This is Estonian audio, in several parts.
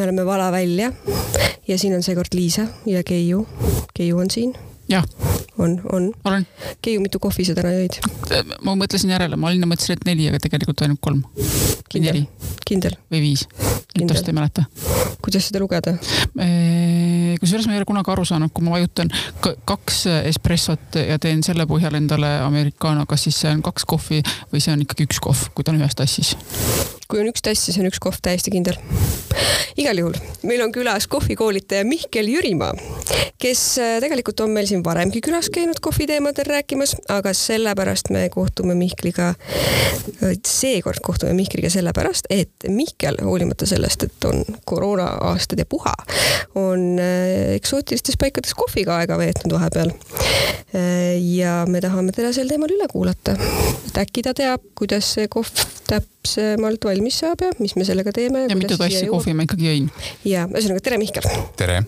me oleme Vala välja ja siin on seekord Liisa ja Keiu. Keiu on siin. jah. on, on. olen. Keiu, mitu kohvi sa täna jõid? ma mõtlesin järele, ma enne mõtlesin, et neli, aga tegelikult ainult kolm. või neli. kindel? või viis. täpselt ei mäleta. kuidas seda lugeda? kusjuures ma ei ole kunagi aru saanud, kui ma vajutan kaks espressot ja teen selle põhjal endale americano, kas siis see on kaks kohvi või see on ikkagi üks kohv, kui ta on ühes tassis? Kui on üks tass, siis on üks kohv täiesti kindel. igal juhul, meil on külas kohvikoolitaja Mihkel Jürimaa, kes äh, tegelikult on meil siin varemgi külas käinud kohviteemadel rääkimas, aga sellepärast me kohtume Mihkliga, äh, seekord kohtume Mihkliga sellepärast, et Mihkel, hoolimata sellest, et on koroona-aastad ja puha, on äh, eksootilistes paikades kohviga aega veetnud vahepeal. ja me tahame teda sel teemal üle kuulata, et äkki ta teab, kuidas see kohv täpsemalt valmis saab ja mis me sellega teeme. ja mitu tassi kohvi ma ikkagi jõin. ja ühesõnaga tere, Mihkel. tere.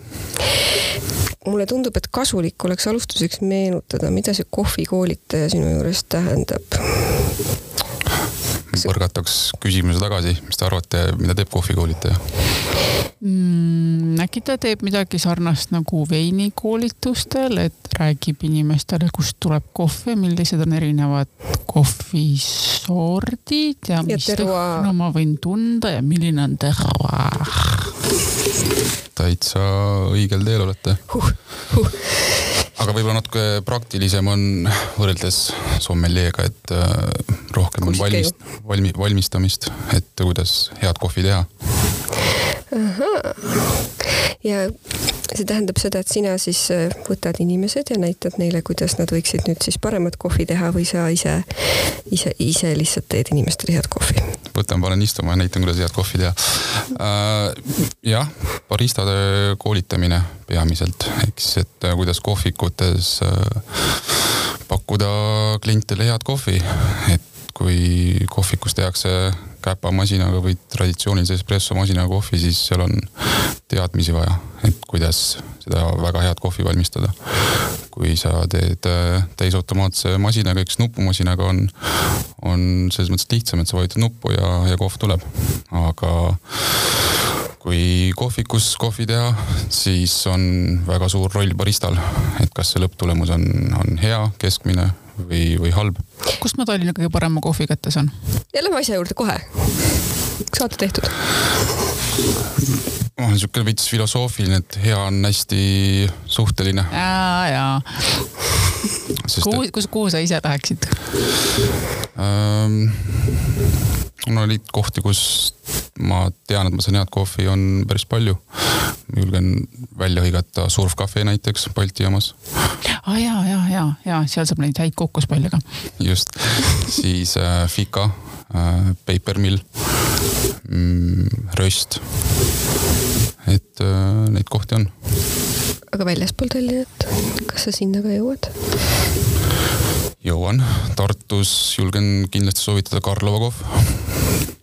mulle tundub, et kasulik oleks alustuseks meenutada, mida see kohvikoolitaja sinu juures tähendab põrgataks küsimuse tagasi, mis te arvate, mida teeb kohvikoolitaja mm,? äkki ta teeb midagi sarnast nagu veinikoolitustel, et räägib inimestele, kust tuleb kohv ja millised on erinevad kohvisordid ja, ja mis lõhna ma võin tunda ja milline on terroir. täitsa õigel teel olete huh,. Huh aga võib-olla natuke praktilisem on võrreldes sommeljeega, et äh, rohkem on valmist, valmi-, valmistamist, et kuidas head kohvi teha. ja see tähendab seda, et sina siis äh, võtad inimesed ja näitad neile, kuidas nad võiksid nüüd siis paremat kohvi teha või sa ise, ise, ise lihtsalt teed inimestele head kohvi? võtan, panen istuma ja näitan, kuidas head kohvi teha äh,. jah, baristade koolitamine peamiselt, eks, et äh, kuidas kohvikutes äh, pakkuda klientidele head kohvi, et kui kohvikus tehakse käpamasinaga või traditsioonilise espressomasinaga kohvi, siis seal on teadmisi vaja, et kuidas seda väga head kohvi valmistada. kui sa teed äh, täisautomaatse masinaga, eks nupumasinaga on, on selles mõttes lihtsam, et sa vajutad nuppu ja, ja kohv tuleb. aga kui kohvikus kohvi teha, siis on väga suur roll baristal, et kas see lõpptulemus on, on hea, keskmine või, või halb. kust ma Tallinna kõige parema kohvi kätte saan? ja lähme asja juurde kohe. saate tehtud. Oh, niisugune veits filosoofiline, et hea on hästi suhteline. ja, ja. kuhu, kus, kuhu sa ise läheksid ähm,? mul oli kohti, kus ma tean, et ma saan head kohvi, on päris palju. julgen välja hõigata Surf Cafe näiteks Balti jaamas. aa ah, ja, ja, ja, ja seal saab neid häid kokospalle ka. just, siis äh, Fika äh,, Paper Mill Röst. et äh, neid kohti on. aga väljaspool Tallinnat, kas sa sinna ka jõuad? jõuan, Tartus julgen kindlasti soovitada Karlova kohv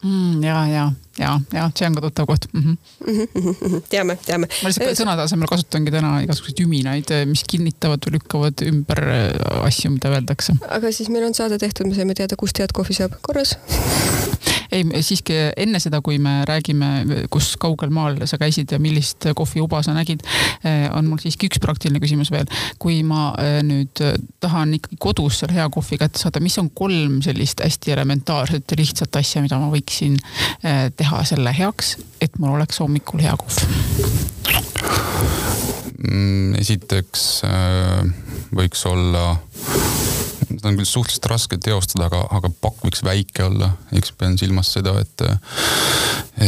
mm,. ja, ja, ja, ja see on ka tuttav koht mm. -hmm. teame, teame. ma lihtsalt sõnade asemel kasutangi täna igasuguseid üminaid, mis kinnitavad või lükkavad ümber äh, asju, mida öeldakse. aga siis meil on saade tehtud, me saime teada, kust head kohvi saab, korras ei, siiski enne seda, kui me räägime, kus kaugel maal sa käisid ja millist kohviuba sa nägid, eh, on mul siiski üks praktiline küsimus veel. kui ma eh, nüüd tahan ikkagi kodus seal hea kohvi kätte saada, mis on kolm sellist hästi elementaarset ja lihtsat asja, mida ma võiksin eh, teha selle heaks, et mul oleks hommikul hea kohv? Mm, esiteks võiks olla seda on küll suhteliselt raske teostada, aga, aga pakk võiks väike olla, eks pean silmas seda, et,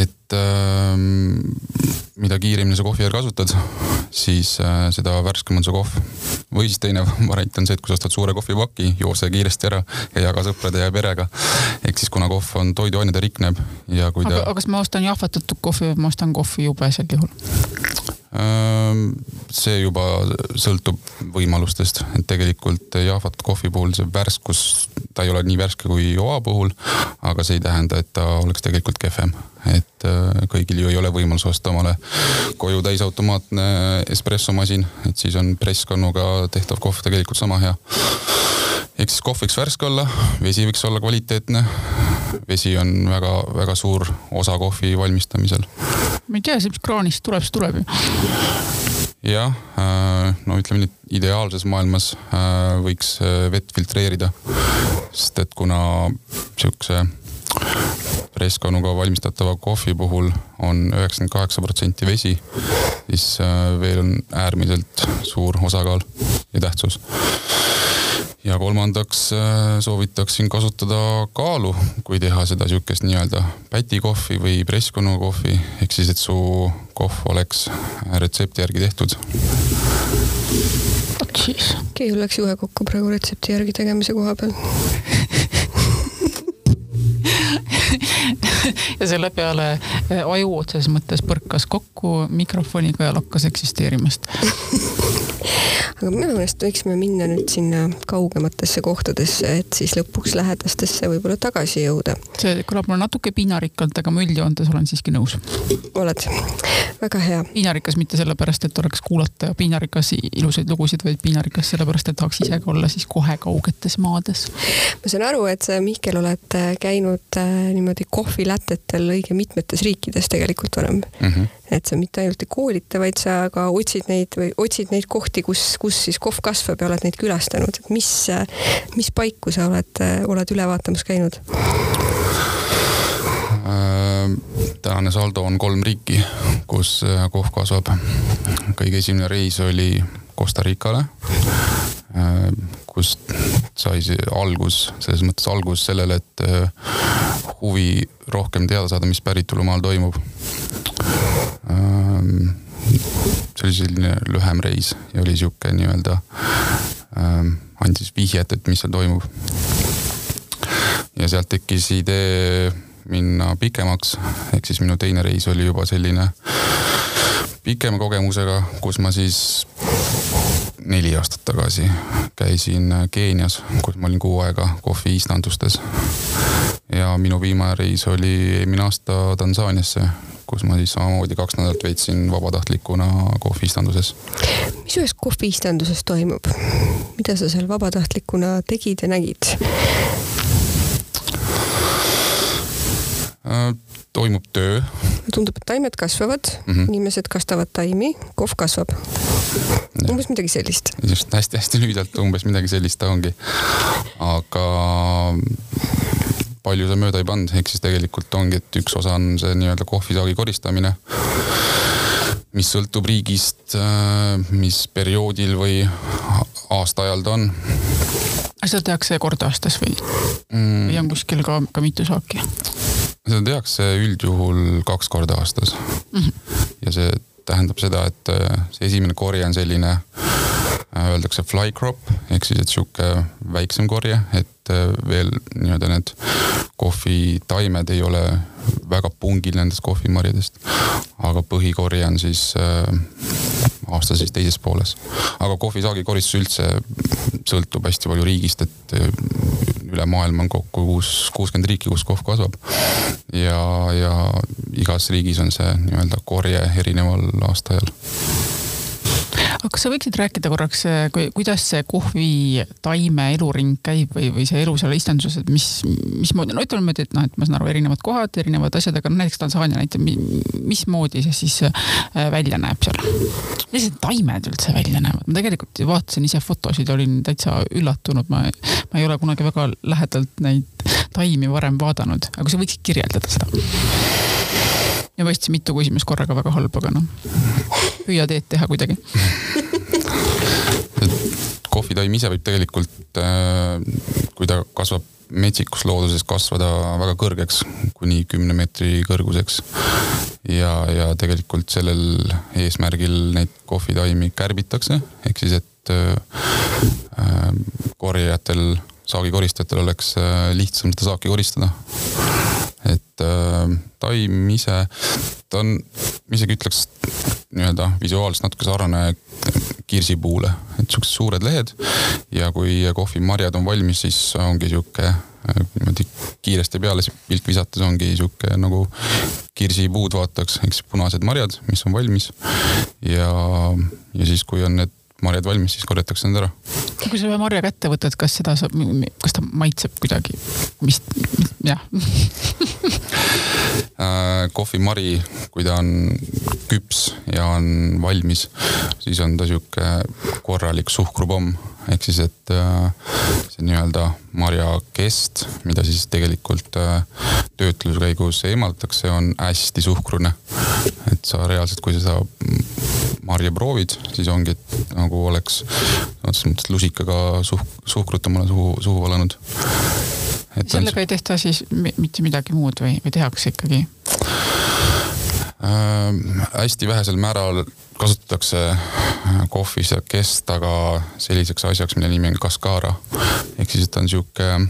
et ähm, mida kiiremini sa kohvi järgi kasutad, siis äh, seda värskem on see kohv. või siis teine variant on see, et kui sa ostad suure kohvipaki, joo see kiiresti ära ja jaga sõprade ja perega. ehk siis kuna kohv on toiduained ja rikneb ja kui ta. aga kas ma ostan jahvatatud kohvi või ma ostan kohvi jube sel juhul? See juba sõltub võimalustest, et tegelikult jahvat kohvi puhul see värskus, ta ei ole nii värske kui joa puhul, aga see ei tähenda, et ta oleks tegelikult kehvem. et kõigil ju ei ole võimalus osta omale koju täisautomaatne espressomasin, et siis on presskannuga tehtav kohv tegelikult sama hea. ehk siis kohv võiks värske olla, vesi võiks olla kvaliteetne vesi on väga-väga suur osa kohvi valmistamisel. Ma ei tea, see, mis kraanist tuleb, see tuleb ju. jah, no ütleme nii, ideaalses maailmas võiks vett filtreerida, sest et kuna siukse Preskonuga valmistatava kohvi puhul on üheksakümmend kaheksa protsenti vesi, siis äh, veel on äärmiselt suur osakaal ja tähtsus. Ja kolmandaks äh, soovitaksin kasutada kaalu, kui teha seda sihukest nii-öelda pätikohvi või Preskonu kohvi, ehk siis, et su kohv oleks retsepti järgi tehtud. Vot siis. keegi läks juhe kokku praegu retsepti järgi tegemise koha peal ja selle peale eh, aju otseses mõttes põrkas kokku mikrofoniga ja lakkas eksisteerimast aga minu meelest võiksime minna nüüd sinna kaugematesse kohtadesse, et siis lõpuks lähedastesse võib-olla tagasi jõuda. see kõlab mulle natuke piinarikkalt, aga ma üldjoontes olen siiski nõus. oled, väga hea. piinarikas mitte sellepärast, et oleks kuulata piinarikas ilusaid lugusid, vaid piinarikas sellepärast, et tahaks ise ka olla siis kohe kaugetes maades. ma saan aru, et sa, Mihkel, oled äh, käinud äh, niimoodi kohvilätetel õige mitmetes riikides tegelikult varem mm. -hmm. et sa mitte ainult ei koolita, vaid sa ka otsid neid või otsid neid kohti, kus, kus siis kohv kasvab ja oled neid külastanud, et mis, mis paiku sa oled, oled üle vaatamas käinud? Äh, tänane saldo on kolm riiki, kus äh, kohv kasvab. kõige esimene reis oli Costa Ricale, äh, kust sai see algus, selles mõttes algus sellele, et huvi rohkem teada saada, mis päritolumaal toimub see oli selline lühem reis ja oli sihuke nii-öelda ähm,, andis vihjet, et mis seal toimub. ja sealt tekkis idee minna pikemaks, ehk siis minu teine reis oli juba selline pikema kogemusega, kus ma siis neli aastat tagasi käisin Keenias, kus ma olin kuu aega kohviistandustes. ja minu viimane reis oli eelmine aasta Tansaaniasse, kus ma siis samamoodi kaks nädalat veetsin vabatahtlikuna kohviistanduses. mis ühes kohviistanduses toimub? mida sa seal vabatahtlikuna tegid ja nägid? Äh, toimub töö. tundub, et taimed kasvavad mm, -hmm. inimesed kastavad taimi, kohv kasvab. umbes midagi sellist. just hästi-hästi lühidalt umbes midagi sellist ta ongi. aga palju sa mööda ei pannud, ehk siis tegelikult ongi, et üks osa on see nii-öelda kohvisaagi koristamine, mis sõltub riigist, äh, mis perioodil või aastaajal ta on. seda tehakse kord aastas või mm., või on kuskil ka, ka mitu saaki? seda tehakse üldjuhul kaks korda aastas mm. -hmm. ja see tähendab seda, et äh, see esimene korje on selline Äh, öeldakse fly crop ehk siis, et sihuke väiksem korje, et äh, veel nii-öelda need kohvitaimed ei ole väga pungil nendest kohvimarjadest. aga põhikorje on siis äh, aasta siis teises pooles. aga kohvisaagi koristus üldse sõltub hästi palju riigist, et üle maailma on kokku kuus, kuuskümmend riiki, kus kohv kasvab. ja, ja igas riigis on see nii-öelda korje erineval aastaajal aga kas sa võiksid rääkida korraks, eh, kui, kuidas see kohvitaime eluring käib või, või see elu seal istanduses, et mis, mismoodi, no ütleme niimoodi, et noh, et ma saan aru, erinevad kohad, erinevad asjad, aga näiteks Tansaania näitab, mismoodi see siis eh, välja näeb seal? need taimed üldse välja näevad? ma tegelikult vaatasin ise fotosid, olin täitsa üllatunud, ma, ma ei ole kunagi väga lähedalt neid taimi varem vaadanud, aga sa võiksid kirjeldada seda? Ja esitasin mitu küsimust korraga väga halb, aga noh, püüa teed teha kuidagi kohvitaim ise võib tegelikult, äh, kui ta kasvab metsikus looduses kasvada väga kõrgeks, kuni kümne meetri kõrguseks. ja, ja tegelikult sellel eesmärgil neid kohvitaimi kärbitakse, ehk siis, et äh, äh korjajatel, saagikoristajatel oleks äh, lihtsam seda saaki koristada et äh, taim ise, ta on, isegi ütleks nii-öelda visuaalselt natuke sarnane kirsipuule, et siuksed suured lehed ja kui kohvimarjad on valmis, siis ongi sihuke äh, niimoodi kiiresti peale pilk visates ongi sihuke nagu kirsipuud vaataks, eks punased marjad, mis on valmis. ja, ja siis, kui on need marjad valmis, siis korjatakse need ära. kui sa ühe marja kätte võtad, kas seda saab, kas ta maitseb kuidagi, mis, jah äh, kohvimari, kui ta on küps ja on valmis, siis on ta sihuke korralik suhkrupomm ehk siis, et äh, see nii-öelda marjakest, mida siis tegelikult äh, töötluse käigus eemaldatakse, on hästi suhkrune. et sa reaalselt, kui sa seda marja proovid, siis ongi, et nagu oleks otseses mõttes lusikaga suh-, suhkrut omale suhu, suhu valanud. sellega on... ei tehta siis mitte midagi muud või, või tehakse ikkagi? äh, hästi vähesel määral kasutatakse äh, kohvis ja kestaga selliseks asjaks, mille nimi on kaskaara. ehk siis, et ta on sihuke äh,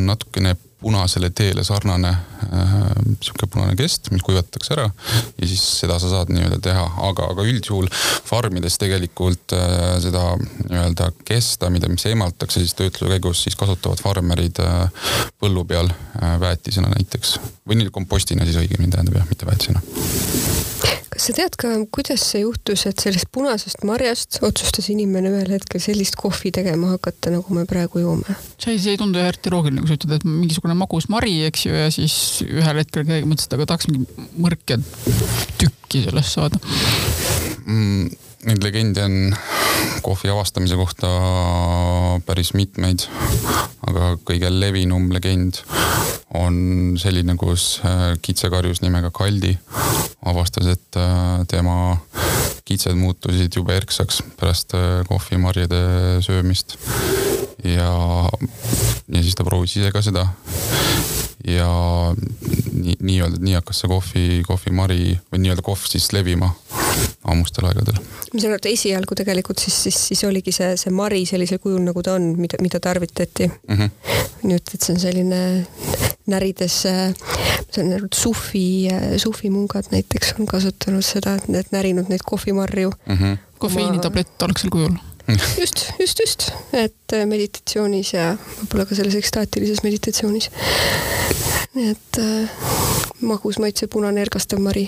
natukene punasele teele sarnane äh, sihuke punane kest, mis kuivatatakse ära ja siis seda sa saad nii-öelda teha, aga, aga üldjuhul farmides tegelikult äh, seda nii-öelda kesta, mida, mis eemaldatakse siis töötluse käigus, siis kasutavad farmerid äh, põllu peal äh, väetisena näiteks. Või nii kompostina siis õigemini tähendab jah, mitte väetisena. Kas sa tead ka, kuidas see juhtus, et sellest punasest marjast otsustas inimene ühel hetkel sellist kohvi tegema hakata, nagu me praegu joome? see, see ei tundu eriti loogiline, kui sa ütled, et mingisugune magus mari, eks ju, ja siis ühel hetkel keegi mõtles, et aga tahaks mingi mõrkja tükki sellest saada mm,. Neid legende on kohvi avastamise kohta päris mitmeid, aga kõige levinum legend on selline, kus äh, kitsekarjus nimega Kaldi avastas, et äh, tema kitsed muutusid jube erksaks pärast äh, kohvimarjade söömist. Ja, ja siis ta proovis ise ka seda. ja nii, nii-öelda, nii hakkas see kohvi, kohvimari või nii-öelda kohv siis levima ammustel aegadel. ma saan aru, et esialgu tegelikult siis, siis, siis oligi see, see mari sellisel kujul, nagu ta on, mida, mida tarvitati mm. -hmm. nüüd, et see on selline närides, ma saan aru, et suhvi, suhvimungad näiteks on kasutanud seda, et need närinud neid kohvimarju mm. -hmm. kofeiinitablett algsel kujul just, just, just, et meditatsioonis ja võib-olla ka selles ekstaatilises meditatsioonis. nii et äh, magus maitse punane ergastav mari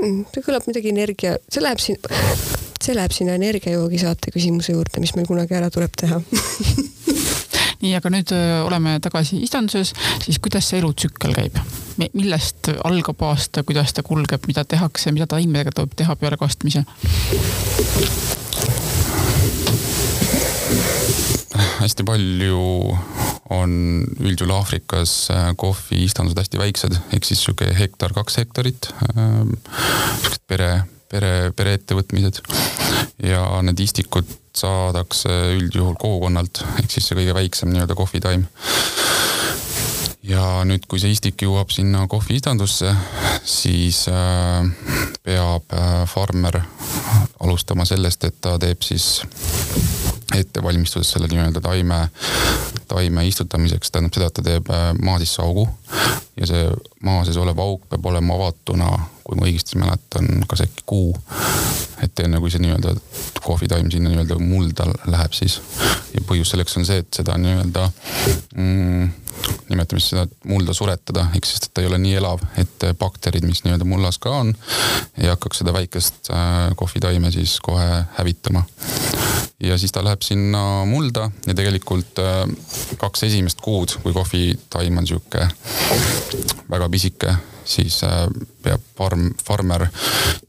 mm,. see kõlab midagi energia, see läheb siin, see läheb sinna energiajoogi saate küsimuse juurde, mis meil kunagi ära tuleb teha nii, aga nüüd oleme tagasi istanduses, siis kuidas see elutsükkel käib? millest algab aasta, kuidas ta kulgeb, mida tehakse, mida taimedega tuleb teha peale kastmise? Hästi palju on üldjuhul Aafrikas kohviistandused hästi väiksed, ehk siis sihuke hektar, kaks hektarit. siuksed pere, pere, pereettevõtmised ja need istikud saadakse üldjuhul kogukonnalt, ehk siis see kõige väiksem nii-öelda kohvitaim. Ja nüüd, kui see istik jõuab sinna kohviistandusse, siis äh, peab äh, farmer alustama sellest, et ta teeb siis ettevalmistused selle nii-öelda taime, taime istutamiseks, tähendab seda, et ta teeb äh, maa sisse augu. Ja see maa sees olev auk peab olema avatuna, kui ma õigesti mäletan, kas äkki kuu et enne kui see nii-öelda kohvitaim sinna nii-öelda mulda läheb siis. ja põhjus selleks on see, et seda nii-öelda mm, nimetame siis seda mulda suretada, ehk siis, ta ei ole nii elav, et bakterid, mis nii-öelda mullas ka on, ei hakkaks seda väikest äh, kohvitaime siis kohe hävitama. ja siis ta läheb sinna mulda ja tegelikult äh, kaks esimest kuud, kui kohvitaim on sihuke väga pisike siis äh, peab farm, farmer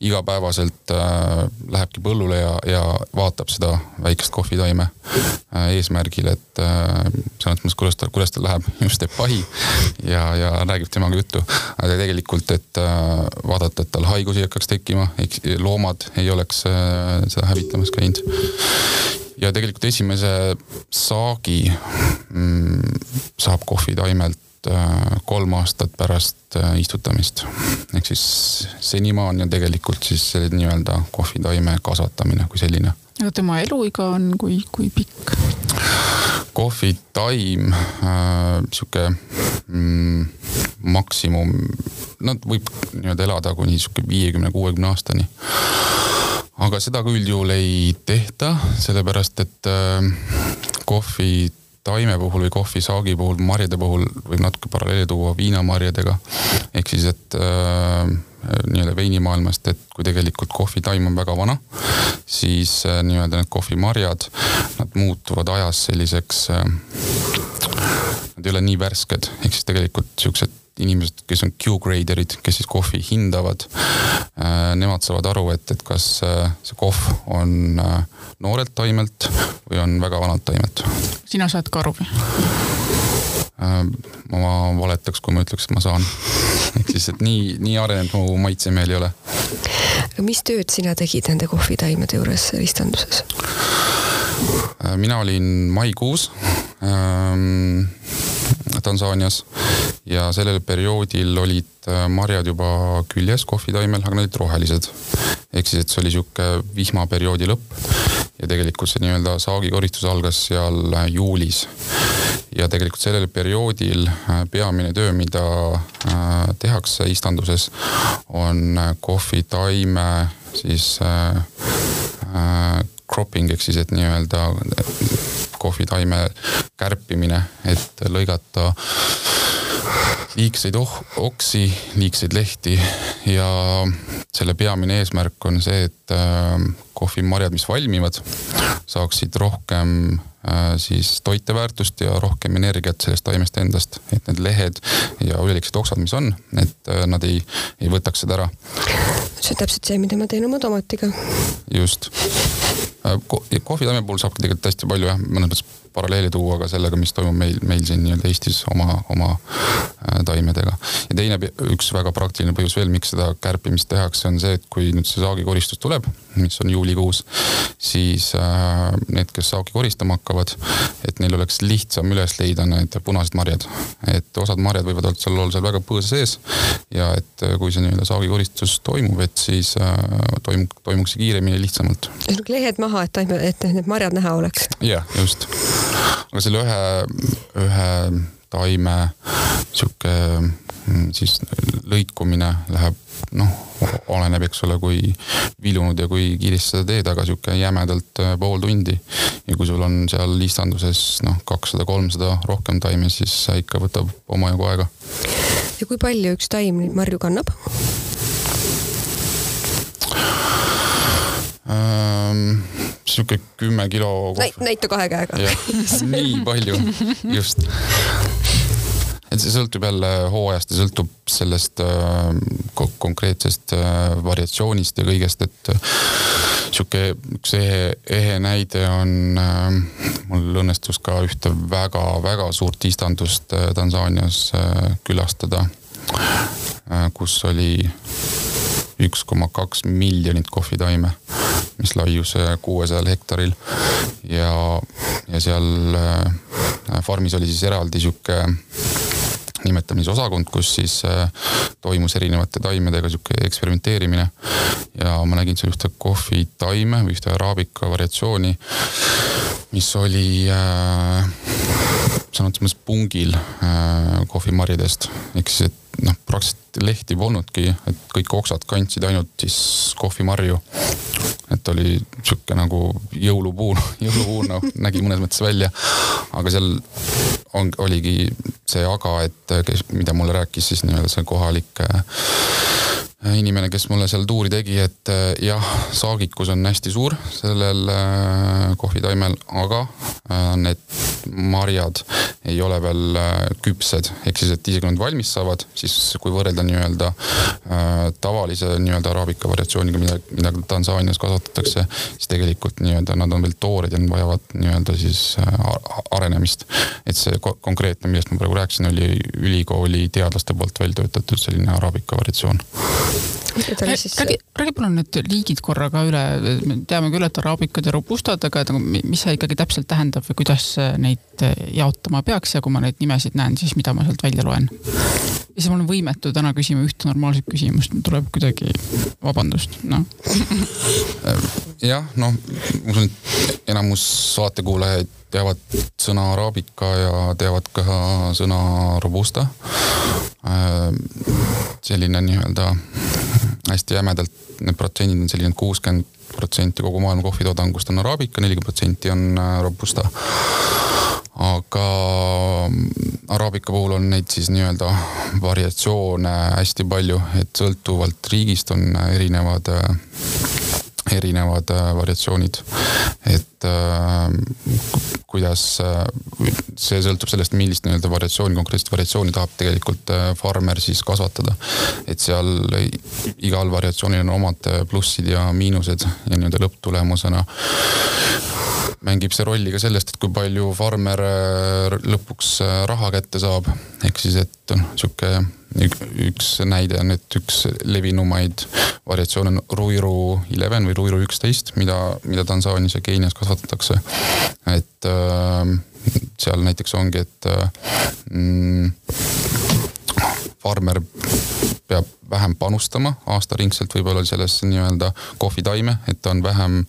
igapäevaselt äh, lähebki põllule ja, ja vaatab seda väikest kohvitaime äh, eesmärgil, et selles mõttes, kuidas ta, kuidas tal läheb, just teeb pahi ja, ja räägib temaga juttu. aga tegelikult, et vaadata, et tal haigusi ei hakkaks tekkima, loomad ei oleks seda hävitamas käinud ja tegelikult esimese saagi mm, saab kohvitaimelt kolm aastat pärast äh, istutamist. ehk siis senimaani on tegelikult siis nii-öelda kohvitaime kasvatamine kui selline. aga tema eluiga on kui, kui pikk? kohvitaim äh,, sihuke mm, maksimum, no võib nii-öelda elada kuni sihuke viiekümne, kuuekümne aastani aga seda ka üldjuhul ei tehta, sellepärast et äh, kohvi taime puhul või kohvisaagi puhul, marjade puhul võib natuke paralleeli tuua viinamarjadega. ehk siis, et äh, nii-öelda veinimaailmast, et kui tegelikult kohvitaim on väga vana, siis äh, nii-öelda need kohvimarjad, nad muutuvad ajas selliseks äh,, nad ei ole nii värsked, ehk siis tegelikult siuksed inimesed, kes on Q-graderid, kes siis kohvi hindavad äh,. Nemad saavad aru, et, et kas äh, see kohv on äh, noorelt taimelt või on väga vanalt taimelt. sina saad ka aru või? Ma valetaks, kui ma ütleks, et ma saan. ehk siis, et nii, nii arenenud mu maitsemeel ei ole. mis tööd sina tegid nende kohvitaimede juures ristanduses? Mina olin maikuus ähm, Tansaanias ja sellel perioodil olid äh, marjad juba küljes kohvitaimel, aga nad olid rohelised. ehk siis, et see oli sihuke vihmaperioodi lõpp ja tegelikult see nii-öelda saagikoristus algas seal äh, juulis. ja tegelikult sellel perioodil äh, peamine töö, mida tehakse istanduses, on kohvitaime siis cropping ehk siis, et nii-öelda kohvitaime kärpimine, et lõigata liigseid oh-, oksi, liigseid lehti ja selle peamine eesmärk on see, et äh, kohvimarjad, mis valmivad, saaksid rohkem äh, siis toiteväärtust ja rohkem energiat sellest taimest endast, et need lehed ja üleliigsed oksad, mis on, et äh, nad ei, ei võtaks seda ära. see on täpselt see, mida ma teen oma tomatiga. just kohvitaime puhul saabki tegelikult hästi palju jah, mõnes mõttes paralleeli tuua ka sellega, mis toimub meil, meil siin nii-öelda Eestis oma, oma äh, taimedega. ja teine, üks väga praktiline põhjus veel, miks seda kärpimist tehakse, on see, et kui nüüd see saagikoristus tuleb, mis on juulikuus, siis äh, need, kes saagi koristama hakkavad, et neil oleks lihtsam üles leida need punased marjad. et osad marjad võivad olla seal, olla seal väga põõsa sees ja et äh, kui see nii-öelda saagikoristus toimub, et siis äh, toimub, toimuks see kiiremini ja lihtsamalt. lehed maha, et taime, et need marjad näha oleks. jah, just aga selle ühe, ühe taime sihuke mm, siis lõikumine läheb noh, oleneb, eks ole, kui vilunud ja kui kiiresti seda teed, aga sihuke jämedalt äh, pool tundi. ja kui sul on seal istanduses noh, kakssada, kolmsada rohkem taimi, siis see ikka võtab omajagu aega. ja kui palju üks taim neid marju kannab? ähm, sihuke kümme kilo kohvi. näita kahe käega. nii palju, just. Et see sõltub jälle hooajast ja sõltub sellest äh, konkreetsest äh, variatsioonist ja kõigest, et äh, sihuke üks ehe, ehe näide on äh,, mul õnnestus ka ühte väga-väga suurt istandust äh, Tansaanias äh, külastada äh,, kus oli üks koma kaks miljonit kohvitaime mis laius kuuesajal hektaril. ja, ja seal äh, farmis oli siis eraldi sihuke nimetamisosakond, kus siis äh, toimus erinevate taimedega sihuke eksperimenteerimine. ja ma nägin seal ühte kohvitaime või ühte araabika variatsiooni, mis oli äh, sõna otseses mõttes pungil äh, kohvimarjadest. ehk siis, et noh, praktiliselt lehti polnudki, et kõik oksad kandsid ainult siis kohvimarju. Et oli sihuke nagu jõulupuu, jõulupuu noh nägi mõnes mõttes välja. aga seal on, oligi see aga, et kes, mida mulle rääkis siis nii-öelda see kohalik Äh, inimene, kes mulle seal tuuri tegi, et äh, jah, saagikus on hästi suur sellel äh, kohvitaimel, aga need marjad ei ole veel küpsed, ehk siis, et isegi kui nad valmis saavad, siis kui võrrelda nii-öelda tavalise nii-öelda araabika variatsiooniga, mida, mida Tansaanias kasvatatakse, siis tegelikult nii-öelda nad on veel toored ja nad vajavad nii-öelda siis arenemist. et see konkreetne, millest ma praegu rääkisin, oli ülikooli teadlaste poolt välja töötatud selline araabika variatsioon. Räägi, räägi palun need liigid korra ka üle, me teame küll, et araabikad ja robustad, aga nagu mis see ikkagi täpselt tähendab või kuidas neid jaotama peaks ja kui ma neid nimesid näen, siis mida ma sealt välja loen? Ja siis ma olen võimetu täna küsima ühte normaalset küsimust, tuleb kuidagi, vabandust, noh jah, noh, ma usun, et enamus saatekuulajaid teavad sõna araabika ja teavad ka sõna robusta. selline nii-öelda hästi jämedalt, need protsendid on selline kuuskümmend protsenti kogu maailma kohvitoodangust on araabika, nelikümmend protsenti on robusta. Aga araabika puhul on neid siis nii-öelda variatsioone hästi palju, et sõltuvalt riigist on erinevad erinevad variatsioonid, et äh, kuidas, äh, see sõltub sellest, millist nii-öelda variatsiooni, konkreetset variatsiooni tahab tegelikult äh, farmer siis kasvatada. et seal igal variatsioonil on omad äh, plussid ja miinused ja nii-öelda lõpptulemusena mängib see rolli ka sellest, et kui palju farmer lõpuks raha kätte saab. ehk siis, et noh, sihuke üks näide on, et üks levinumaid variatsioone on Ruiru Eleven või Ruiru üksteist, mida, mida Tansaanias ja Keenias kasvatatakse. et äh, seal näiteks ongi, et äh, mm, farmer peab vähem panustama aastaringselt võib-olla sellesse nii-öelda kohvitaime, et ta on vähem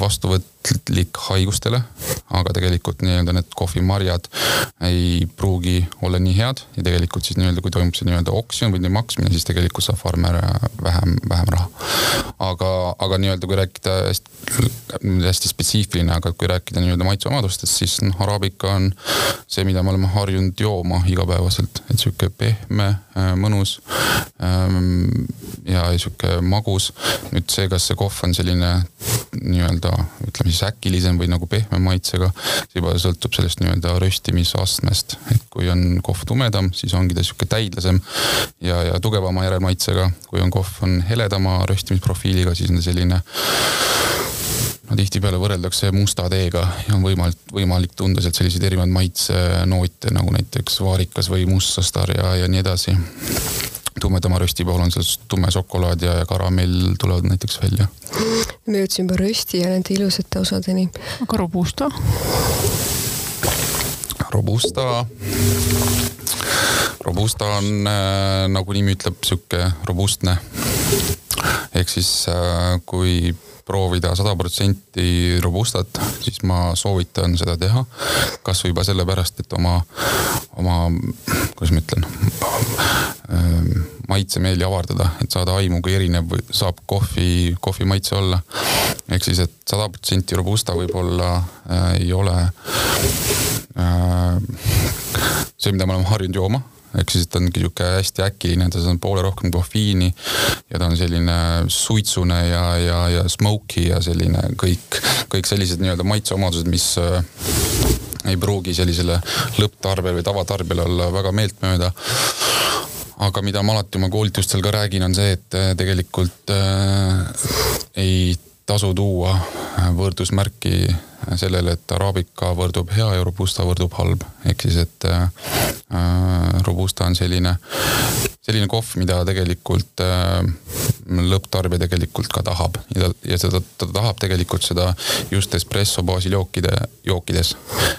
vastuvõtlik haigustele. aga tegelikult nii-öelda need kohvimarjad ei pruugi olla nii head ja tegelikult siis nii-öelda, kui toimub see nii-öelda oksjon või maksmine, siis tegelikult saab farmer vähem, vähem raha. aga, aga nii-öelda kui rääkida hästi, hästi spetsiifiline, aga kui rääkida nii-öelda maitseomadustest, siis noh, araabika on see, mida me oleme harjunud jooma igapäevaselt, et sihuke pehme, mõnus ja sihuke magus. nüüd see, kas see kohv on selline nii-öelda ütleme siis äkilisem või nagu pehme maitsega, see juba sõltub sellest nii-öelda röstimisastmest, et kui on kohv tumedam, siis ongi ta sihuke täidlasem ja, ja tugevama järelmaitsega. kui on kohv on heledama röstimisprofiiliga, siis on ta selline no tihtipeale võrreldakse musta teega ja on võimalik, võimalik tunda sealt selliseid erinevaid maitsenoote nagu näiteks vaarikas või mustsastar ja, ja nii edasi tumedama rösti puhul on seal tume šokolaad ja, ja karamell tulevad näiteks välja. me jõudsime juba rösti ja nende ilusate osadeni. aga robusta? Robusta, Robusta on äh, nagu nimi ütleb, sihuke robustne. ehk siis äh, kui proovida sada protsenti robustat, siis ma soovitan seda teha. kasvõi juba sellepärast, et oma, oma, kuidas ma ütlen, ähm, maitsemeeli avardada, et saada aimu, kui erinev saab kohvi, kohvi maitse olla. ehk siis, et sada protsenti robusta võib-olla äh, ei ole äh, see, mida me oleme harjunud jooma ehk siis ta on sihuke hästi äkiline, ta on poole rohkem kofeiini ja ta on selline suitsune ja, ja, ja smoky ja selline kõik, kõik sellised nii-öelda maitseomadused, mis äh, ei pruugi sellisele lõpptarbijale või tavatarbijale olla väga meeltmööda. Aga mida ma alati oma koolitustel ka räägin, on see, et äh, tegelikult äh, ei tasu tuua võrdusmärki sellele, et araabika võrdub hea ja robusta võrdub halb. ehk siis, et äh, robusta on selline, selline kohv, mida tegelikult äh, lõpptarbija tegelikult ka tahab ja ta, ja seda, ta tahab tegelikult seda just espresso baasil jookide, jookides.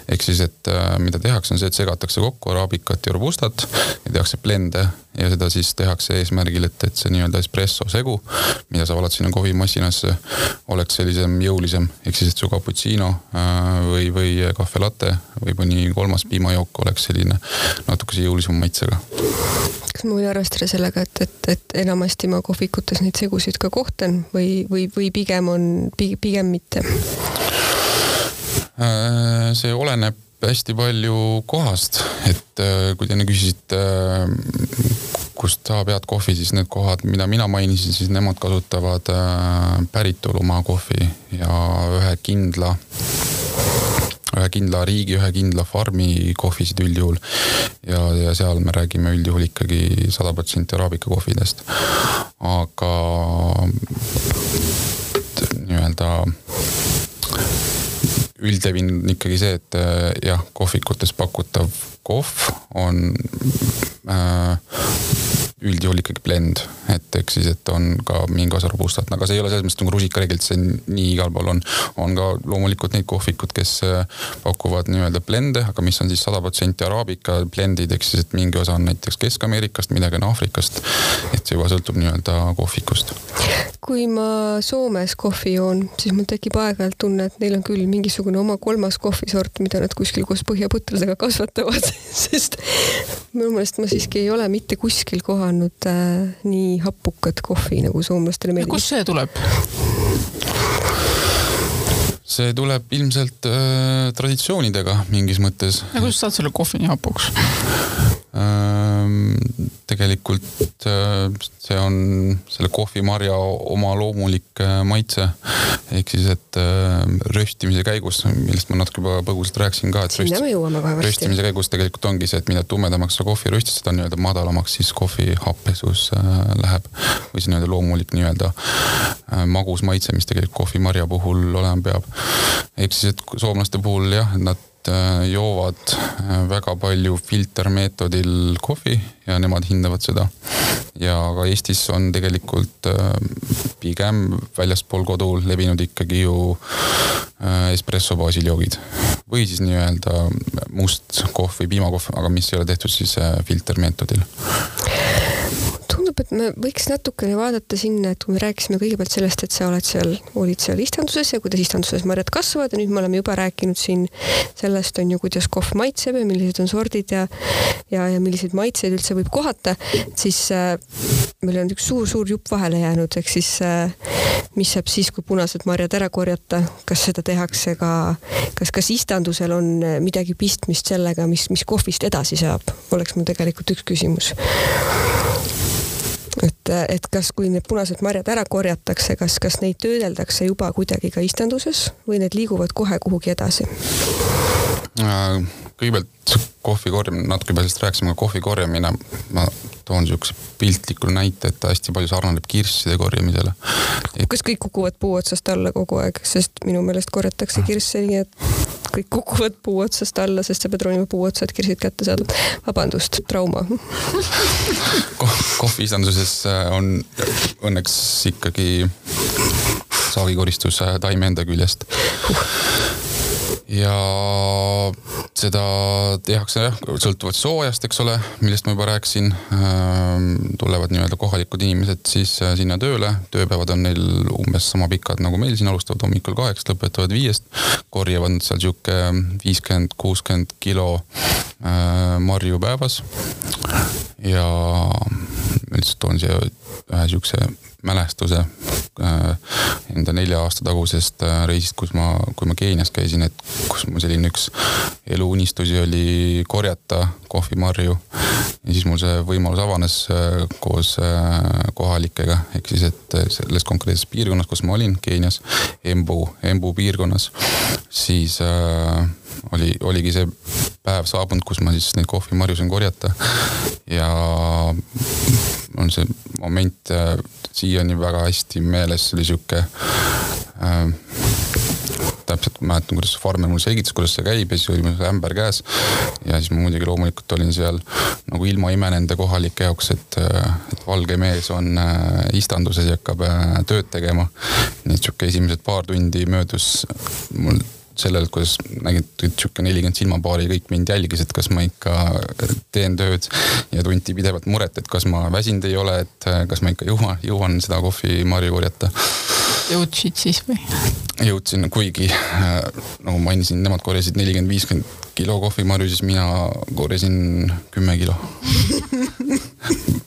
ehk siis, et äh, mida tehakse, on see, et segatakse kokku araabikat ja robustat ja tehakse blende ja seda siis tehakse eesmärgil, et, et see nii-öelda espresso segu, mida sa valad sinna kohvimasinasse, oleks sellisem jõulisem, ehk siis, et su cappuccino äh, või, või kahve latte või mõni kolmas piimajook oleks selline natukese jõulisema maitsega. kas ma võin arvestada sellega, et, et, et enamasti ma kohvikutes neid segusid ka kohtan või, või, või pigem on, pigem mitte? Äh, see oleneb hästi palju kohast, et äh, kui te enne küsisite, kust saab head kohvi, siis need kohad, mida mina mainisin, siis nemad kasutavad päritolumaa kohvi ja ühe kindla ühe kindla riigi, ühe kindla farmi kohvisid üldjuhul. ja, ja seal me räägime üldjuhul ikkagi sada protsenti araabika kohvidest. aga nii-öelda üldlevin on ikkagi see, et jah, kohvikutes pakutav kohv on äh, üldjuhul ikkagi blend, et ehk siis, et on ka mingi osa robustat, aga see ei ole selles mõttes nagu rusikareeglilt, see nii igal pool on. on ka loomulikult neid kohvikud, kes äh, pakuvad nii-öelda blende, aga mis on siis sada protsenti araabika blendid, ehk siis, et mingi osa on näiteks Kesk-Ameerikast, midagi on Aafrikast. et see juba sõltub nii-öelda kohvikust. kui ma Soomes kohvi joon, siis mul tekib aeg-ajalt tunne, et neil on küll mingisugune oma kolmas kohvisort, mida nad kuskil koos põhjapõtradega kasvatavad sest minu meelest ma siiski ei ole mitte kuskil kohanud äh, nii hapukat kohvi, nagu soomlastele meeldib. kust see tuleb? see tuleb ilmselt äh, traditsioonidega mingis mõttes. ja kuidas saad selle kohvi nii hapuks? Tegelikult äh, see on selle kohvimarja oma loomulik äh, maitse. ehk siis, et äh, röstimise käigus, millest ma natuke juba põgusalt rääkisin ka, et varsti. röstimise käigus tegelikult ongi see, et mida tumedamaks sa kohvi röstid, seda nii-öelda madalamaks siis kohvi happesus läheb. või see nii-öelda loomulik nii-öelda magus maitse, mis tegelikult kohvimarja puhul olema peab. ehk siis, et soomlaste puhul jah, nad Äh, joovad äh, väga palju filtermeetodil kohvi ja nemad hindavad seda. ja ka Eestis on tegelikult äh, pigem väljaspool kodu levinud ikkagi ju espresso baasil joogid või siis nii-öelda must kohv või piimakohv, aga mis ei ole tehtud siis filtermeetodil tundub, et me võiks natukene vaadata sinna, et kui me rääkisime kõigepealt sellest, et sa oled seal, olid seal istanduses ja kuidas istanduses marjad kasvavad ja nüüd me oleme juba rääkinud siin sellest on ju, kuidas kohv maitseb ja millised on sordid ja ja, ja milliseid maitseid üldse võib kohata, siis äh, meil on üks suur-suur jupp vahele jäänud, ehk siis äh, mis saab siis, kui punased marjad ära korjata, kas seda tehakse ka, kas, kas istandusel on midagi pistmist sellega, mis, mis kohvist edasi saab, oleks mul tegelikult üks küsimus et, et kas, kui need punased marjad ära korjatakse, kas, kas neid töödeldakse juba kuidagi ka istanduses või need liiguvad kohe kuhugi edasi? Äh, kõigepealt kohvi korjamine, natuke juba sellest rääkisime, kohvi korjamine, ma toon siukse piltliku näite, et ta hästi palju sarnaneb kirsside korjamisele et.... kas kõik kukuvad puu otsast alla kogu aeg, sest minu meelest korjatakse kirsse nii, et kõik kukuvad puu otsast alla, sest sa pead ronima puu otsa, et kirsid kätte saada. vabandust, trauma. Kohviistanduses äh, on õnneks ikkagi saagikoristus äh, taime enda küljest. Ja seda tehakse jah, sõltuvalt soojast, eks ole, millest ma juba rääkisin. Ähm, tulevad nii-öelda kohalikud inimesed siis äh, sinna tööle, tööpäevad on neil umbes sama pikad nagu meil siin, alustavad hommikul kaheksast, lõpetavad viiest. korjavad seal sihuke viiskümmend, kuuskümmend kilo äh, marju päevas. ja üldse toon siia ühe sihukese mälestuse äh, enda nelja aasta tagusest äh, reisist, kus ma, kui ma Keenias käisin, et kus mul selline üks eluunistusi oli korjata kohvimarju. ja siis mul see võimalus avanes äh, koos kohalikega, ehk siis, et selles konkreetses piirkonnas, kus ma olin, Keenias, Embu, Embu piirkonnas, siis äh, oli, oligi see päev saabunud, kus ma siis neid kohvimarju sain korjata. ja on see moment äh, siiani väga hästi meeles, see oli sihuke äh, täpselt mäletan, kuidas farmer mulle selgitas, kuidas see käib ja siis oli mul ämber käes. ja siis ma muidugi loomulikult olin seal nagu ilma ime nende kohalike jaoks, et, äh, et valge mees on äh, istanduses ja hakkab tööd tegema. nii et sihuke esimesed paar tundi möödus mul sellelt, kuidas nägin, et sihuke nelikümmend silmapaari kõik mind jälgisid, kas ma ikka teen tööd ja tunti pidevalt muret, et kas ma väsinud ei ole, et kas ma ikka jõuan, jõuan seda kohvimarju korjata. Jõudsid siis või? jõudsin, kuigi nagu mainisin, nemad korjasid nelikümmend, viiskümmend kilo kohvimarju, siis mina korjasin kümme kilo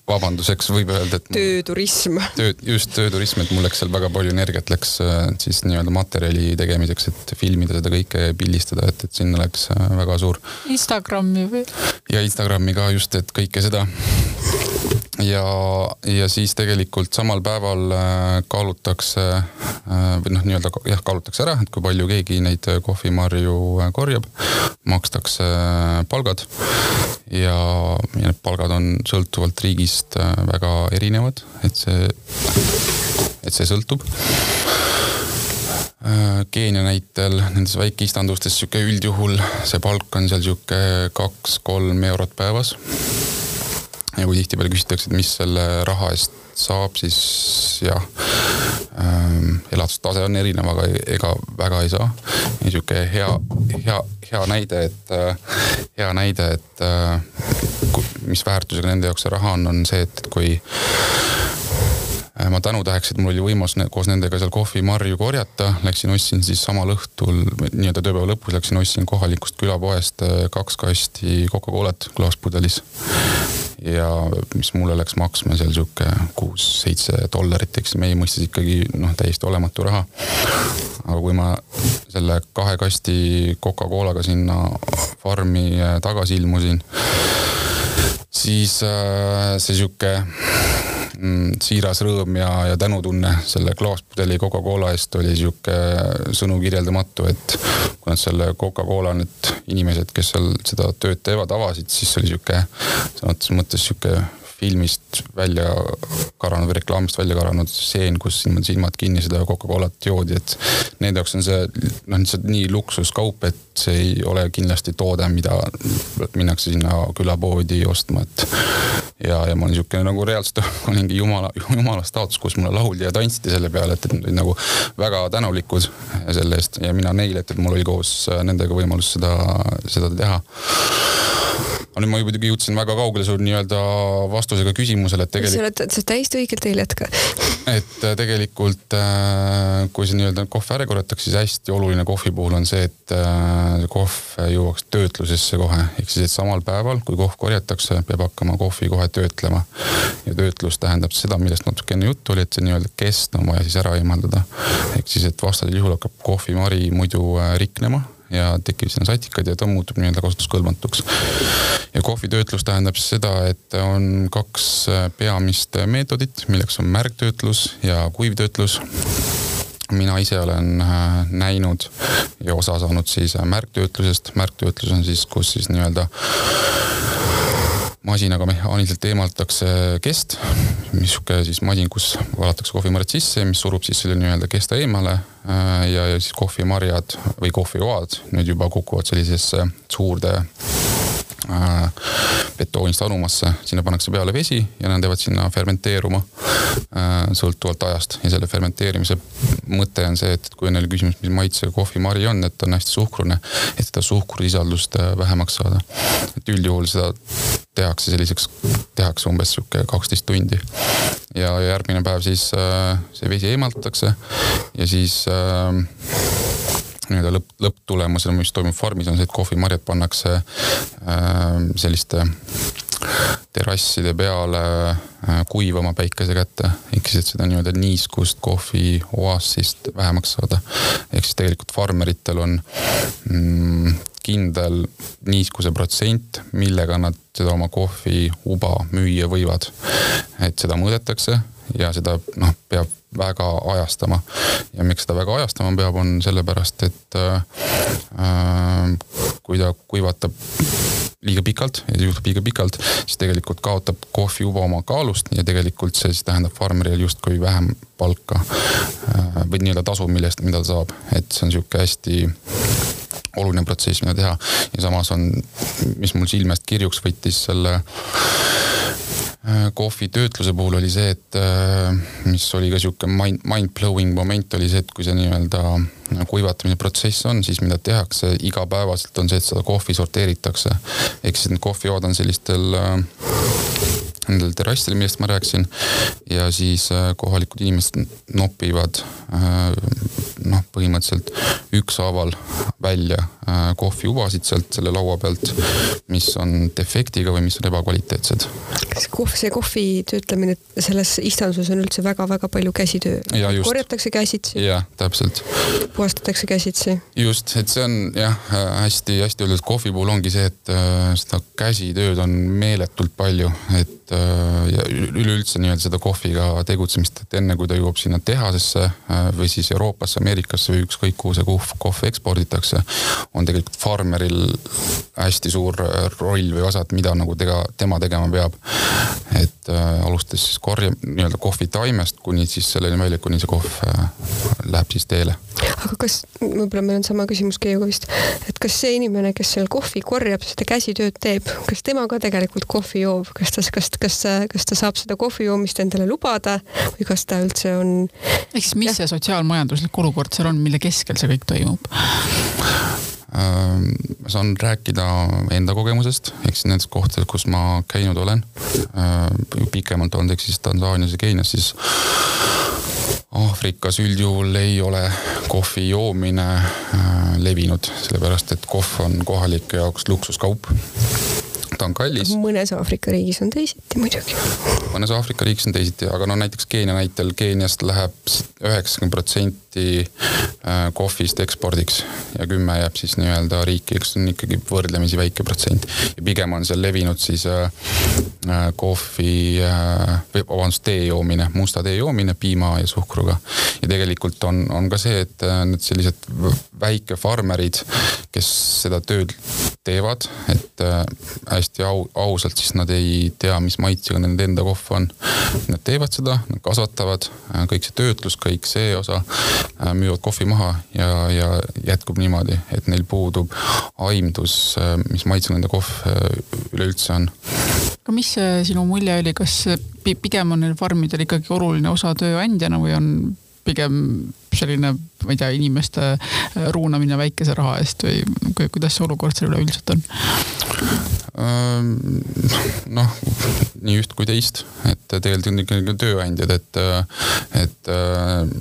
vabanduseks võib öelda, et. tööturism. töö, just tööturism, et mul läks seal väga palju energiat läks äh, siis nii-öelda materjali tegemiseks, et filmida seda kõike ja pildistada, et, et sinna läks äh, väga suur. Instagrami või? ja Instagrami ka just, et kõike seda ja, ja siis tegelikult samal päeval äh, kaalutakse või noh, nii-öelda jah, kaalutakse ära, et kui palju keegi neid kohvimarju korjab, makstakse palgad ja, ja need palgad on sõltuvalt riigist äh, väga erinevad, et see, et see sõltub. Äh, Keenia näitel nendes väikeistandustes sihuke üldjuhul see palk on seal sihuke kaks-kolm eurot päevas. Ja kui tihtipeale küsitakse, et mis selle raha eest saab, siis jah ähm,, elatustase on erinev, aga ega väga ei saa. niisugune hea, hea, hea näide, et äh, hea näide, et äh, mis väärtusega nende jaoks see raha on, on see, et kui äh, ma tänutäheks, et mul oli võimalus koos nendega seal kohvimarju korjata, läksin ostsin siis samal õhtul, nii-öelda tööpäeva lõpus läksin ostsin kohalikust külapoest äh, kaks kasti Coca-Colat klaaspudelis ja mis mulle läks maksma seal sihuke kuus-seitse dollarit, eks meie mõistes ikkagi noh, täiesti olematu raha. aga kui ma selle kahe kasti Coca-Colaga sinna farmi äh, tagasi ilmusin, siis äh, see sihuke mm, siiras rõõm ja, ja tänutunne selle klaaspudeli Coca-Cola eest oli sihuke sõnu kirjeldamatu, et kui nad selle Coca-Cola need inimesed, kes seal seda tööd teevad, avasid, siis oli sihuke sõna otseses mõttes sihuke filmist välja karanud või reklaamist välja karanud stseen, kus niimoodi silmad kinni seda Coca-Colat joodi, et nende jaoks on see noh, lihtsalt nii luksuskaup, et see ei ole kindlasti toode, mida minnakse sinna külapoodi ostma, et ja, ja ma olin niisugune nagu reaalselt olingi jumala, jumala staatus, kus mulle lauldi ja tantsiti selle peale, et, et nad olid nagu väga tänulikud selle eest ja mina neile, et, et mul oli koos nendega võimalus seda, seda teha aga nüüd ma muidugi jõudsin väga kaugele sul nii-öelda vastusega küsimusele, et tegelikult. sa oled, sa täiesti õigel teel, jätka. et äh, tegelikult äh, kui see nii-öelda kohv ära korjatakse, siis hästi oluline kohvi puhul on see, et äh, kohv jõuaks töötlusesse kohe, ehk siis, et samal päeval, kui kohv korjatakse, peab hakkama kohvi kohe töötlema. ja töötlus tähendab seda, millest natuke enne juttu oli, et see nii-öelda kest on vaja siis ära eemaldada. ehk siis, et vastasel juhul hakkab kohvimari muidu riknema ja tekib sinna satikad ja ta muutub nii-öelda kasutuskõlbmatuks. ja kohvitöötlus tähendab seda, et on kaks äh, peamist meetodit, milleks on märgtöötlus ja kuivtöötlus mina ise olen äh, näinud ja osa saanud siis äh, märgtöötlusest, märgtöötlus on siis, kus siis nii-öelda masinaga mehaaniliselt eemaldatakse kest, sihuke siis masin, kus valatakse kohvimarjad sisse, mis surub siis selle nii-öelda kesta eemale äh, ja, ja siis kohvimarjad või kohvioad nüüd juba kukuvad sellisesse suurde äh, betoonist anumasse, sinna pannakse peale vesi ja nad jäävad sinna fermenteeruma äh, sõltuvalt ajast ja selle fermenteerimise mõte on see, et kui on jälle küsimus, mis maitsega kohvimari on, et on hästi suhkrune, et seda suhkrusisaldust äh, vähemaks saada. et üldjuhul seda tehakse selliseks, tehakse umbes sihuke kaksteist tundi. ja järgmine päev siis äh, see vesi eemaldatakse ja siis äh, nii-öelda lõpp, lõpptulemusena, mis toimub farmis, on see, et kohvimarjad pannakse äh, selliste terrasside peale äh, kuivama päikese kätte, ehk siis, et seda nii-öelda niiskust kohvi oaasist vähemaks saada. ehk siis tegelikult farmeritel on mm, kindel niiskuse protsent, millega nad seda oma kohviuba müüa võivad. et seda mõõdetakse ja seda noh, peab väga ajastama. ja miks seda väga ajastama peab, on sellepärast, et äh, kui ta kuivatab liiga pikalt ja juhtub liiga pikalt, siis tegelikult kaotab kohvi juba oma kaalust ja tegelikult see siis tähendab farmerile justkui vähem palka äh, või nii-öelda tasu, millest, mida ta saab, et see on sihuke hästi oluline protsess, mida teha ja samas on, mis mul silmest kirjuks võttis selle Äh, kohvi töötluse puhul oli see, et äh, mis oli ka sihuke mind, mind-blowing moment oli see, et kui see nii-öelda kuivatamise protsess on, siis mida tehakse igapäevaselt on see, et seda kohvi sorteeritakse. ehk siis need kohvijood on sellistel äh, nendel terrassidel, millest ma rääkisin. ja siis äh, kohalikud inimesed nopivad äh, noh, põhimõtteliselt ükshaaval välja äh, kohviubasid sealt selle laua pealt, mis on defektiga või mis on ebakvaliteetsed. kas kohv, see kohvi töötlemine selles istanduses on üldse väga-väga palju käsitöö? korjatakse käsitsi? jah, täpselt. puhastatakse käsitsi? just, et see on jah, hästi-hästi öeldud, kohvi puhul ongi see, et seda käsitööd on meeletult palju, et Äh, ja üleüldse nii-öelda seda kohviga tegutsemist, et enne kui ta jõuab sinna tehasesse äh, või siis Euroopasse, Ameerikasse või ükskõik kuhu see kohv, kohv eksporditakse, on tegelikult farmeril hästi suur äh, roll või osa, et mida nagu tega, tema tegema peab. et alustades siis korja, nii-öelda kohvi taimest kuni siis selleni välja, kuni see kohv äh, läheb siis teele. aga kas, võib-olla meil on sama küsimus Keiuga vist, et kas see inimene, kes seal kohvi korjab, seda käsitööd teeb, kas tema ka tegelikult kohvi joob, kas ta, kas kas, kas ta saab seda kohvi joomist endale lubada või kas ta üldse on. ehk siis, mis ja. see sotsiaalmajanduslik olukord seal on, mille keskel see kõik toimub? Ähm, ma saan rääkida enda kogemusest, ehk siis nendest kohtadest, kus ma käinud olen. Äh, pikemalt olnud, ehk siis Tansaanias ja Keenias, siis Aafrikas üldjuhul ei ole kohvi joomine äh, levinud, sellepärast et kohv on kohalike jaoks luksuskaup ta on kallis. mõnes Aafrika riigis on teisiti muidugi. mõnes Aafrika riigis on teisiti, aga no näiteks Keenia näitel, Keeniast läheb üheksakümmend protsenti äh, kohvist ekspordiks ja kümme jääb siis nii-öelda riiki, eks see on ikkagi võrdlemisi väike protsent. ja pigem on seal levinud siis äh, äh kohvi või vabandust, tee joomine, musta tee joomine piima ja suhkruga. ja tegelikult on, on ka see, et need sellised väikefarmerid, kes seda tööd teevad, et hästi au, ausalt, siis nad ei tea, mis maitsega nende enda kohv on. Nad teevad seda, nad kasvatavad, kõik see töötlus, kõik see osa, müüvad kohvi maha ja, ja jätkub niimoodi, et neil puudub aimdus, mis maitsega nende kohv üleüldse on. aga mis sinu mulje oli, kas pigem on neil farmidel ikkagi oluline osa tööandjana või on pigem selline, ma ei tea, inimeste äh, ruunamine väikese raha eest või kuidas see olukord seal üleüldiselt on? noh, nii üht kui teist, et tegelikult on ikkagi tööandjad, et, et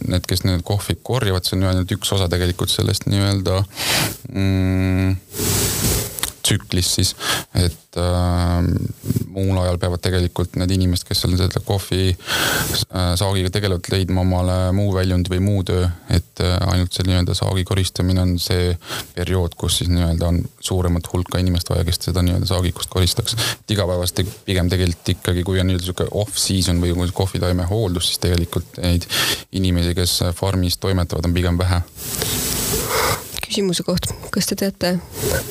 need, kes need kohvi korjavad, see on ju ainult üks osa tegelikult sellest nii-öelda mm, tsüklist siis, et äh, muul ajal peavad tegelikult need inimesed, kes seal selle kohvi äh, saagiga tegelevad, leidma omale muu väljundi või muu töö, et äh, ainult see nii-öelda saagi koristamine on see periood, kus siis nii-öelda on suuremat hulka inimest vaja, kes seda nii-öelda saagikust koristaks. et igapäevast pigem tegelikult ikkagi, kui on nii-öelda sihuke off-season või kohvitaime hooldus, siis tegelikult neid inimesi, kes farmis toimetavad, on pigem vähe küsimuse koht, kas te teate,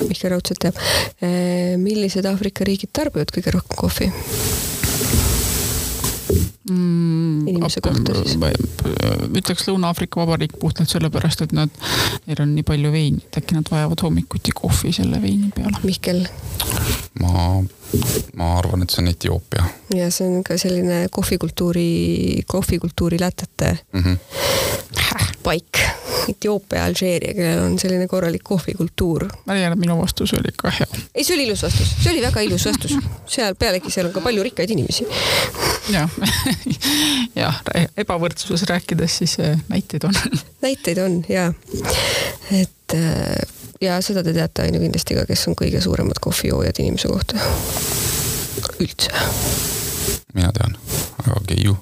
Mihkel Raudsepp teab, eh, millised Aafrika riigid tarbivad kõige rohkem kohvi? Mm, inimese kohta siis? ütleks Lõuna-Aafrika Vabariik puhtalt sellepärast, et nad, neil on nii palju veini, et äkki nad vajavad hommikuti kohvi selle veini peale. Mihkel? ma, ma arvan, et see on Etioopia. ja see on ka selline kohvikultuuri, kohvikultuuri lätete mm -hmm. paik Etioopia, Alžeeria, kellel on selline korralik kohvikultuur. ma leian, et minu vastus oli ka hea. ei, see oli ilus vastus, see oli väga ilus vastus. seal pealegi, seal on ka palju rikkaid inimesi. Jah, jah, ebavõrdsuses rääkides siis äh, näiteid on. Näiteid on ja, et äh, ja seda te teate on ju kindlasti ka, kes on kõige suuremad kohvijoojad inimese kohta. üldse. mina tean, aga mina ei tea,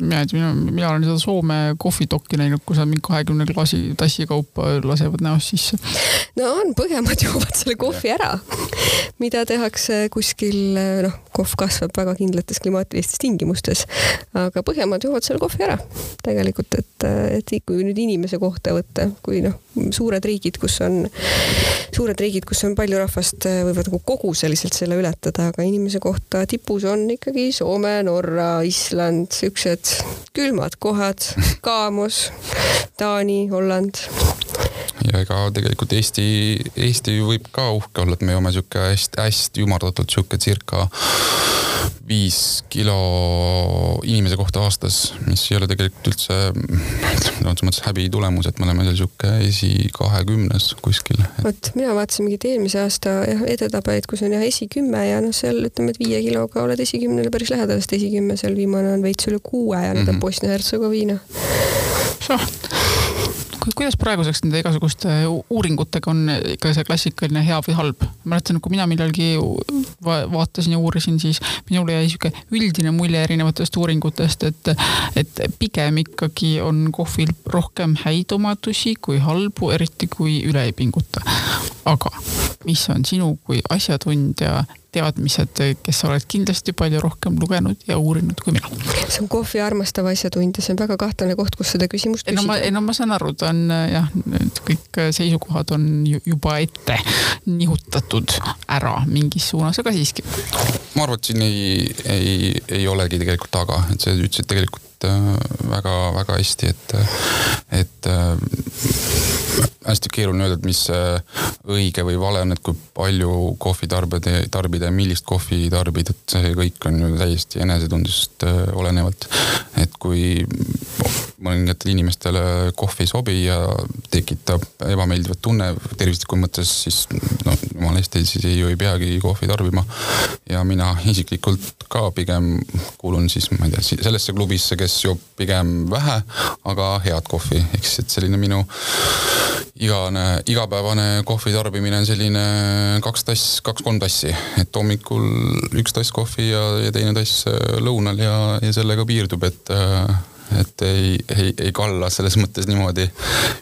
mina, mina olen seda Soome kohvitokki näinud, kus nad mingi kahekümne klaasi tassi kaupa lasevad näost sisse. no on, Põhjamaad joovad selle kohvi ära, mida tehakse kuskil, noh, kohv kasvab väga kindlates klimaatilistes tingimustes. aga Põhjamaad joovad selle kohvi ära tegelikult, et, et kui nüüd inimese kohta võtta, kui noh, suured riigid, kus on, suured riigid, kus on palju rahvast, võivad nagu koguseliselt selle ületada, aga inimese kohta tipus on ikkagi Soome, Norra, Island, siuksed külmad kohad, Kaamos, Taani, Holland. Ja ega tegelikult Eesti, Eesti võib ka uhke olla, et me joome sihuke hästi-hästi ümardatult sihuke circa viis kilo inimese kohta aastas, mis ei ole tegelikult üldse selles mõttes häbi tulemus, et me oleme seal sihuke esikahekümnes kuskil. vot mina vaatasin mingit eelmise aasta jah edetabelit, kus on jah esikümme ja noh, seal ütleme, et viie kiloga oled esikümnele päris lähedal, sest esikümme seal viimane on veits üle kuue ja mm -hmm. on mhm. Bosnia-Hertsegoviina. Kuidas praeguseks nende igasuguste uuringutega on ikka see klassikaline hea või halb? mäletan, kui mina millalgi vaatasin ja uurisin, siis minule jäi sihuke üldine mulje erinevatest uuringutest, et, et pigem ikkagi on kohvil rohkem häid omadusi kui halbu, eriti kui üle ei pinguta. aga mis on sinu kui asjatundja teadmised, kes sa oled kindlasti palju rohkem lugenud ja uurinud kui mina. see on kohvi armastav asjatundja, see on väga kahtlane koht, kus seda küsimust küsida. ei no ma, ei no ma saan aru, ta on jah, kõik seisukohad on juba ette nihutatud ära mingis suunas, aga siiski. ma arvan, et siin ei, ei, ei olegi tegelikult taga, et sa ütlesid tegelikult väga-väga äh, hästi, et, et äh, hästi keeruline öelda, et mis äh, õige või vale on, et kui palju kohvi tarbida, tarbida ja millist kohvi tarbida, et see kõik on ju täiesti enesetundest olenevalt. et kui mõningatele inimestele kohv ei sobi ja tekitab ebameeldivat tunne tervisliku mõttes, siis no jumala eest, siis ei, ju ei peagi kohvi tarbima. ja mina isiklikult ka pigem kuulun siis, ma ei tea, sellesse klubisse, kes joob pigem vähe, aga head kohvi, ehk siis, et selline minu igane, igapäevane kohvi tarbimine on selline kaks tass, kaks-kolm tassi, et hommikul üks tass kohvi ja, ja teine tass lõunal ja, ja sellega piirdub, et et ei, ei, ei kalla selles mõttes niimoodi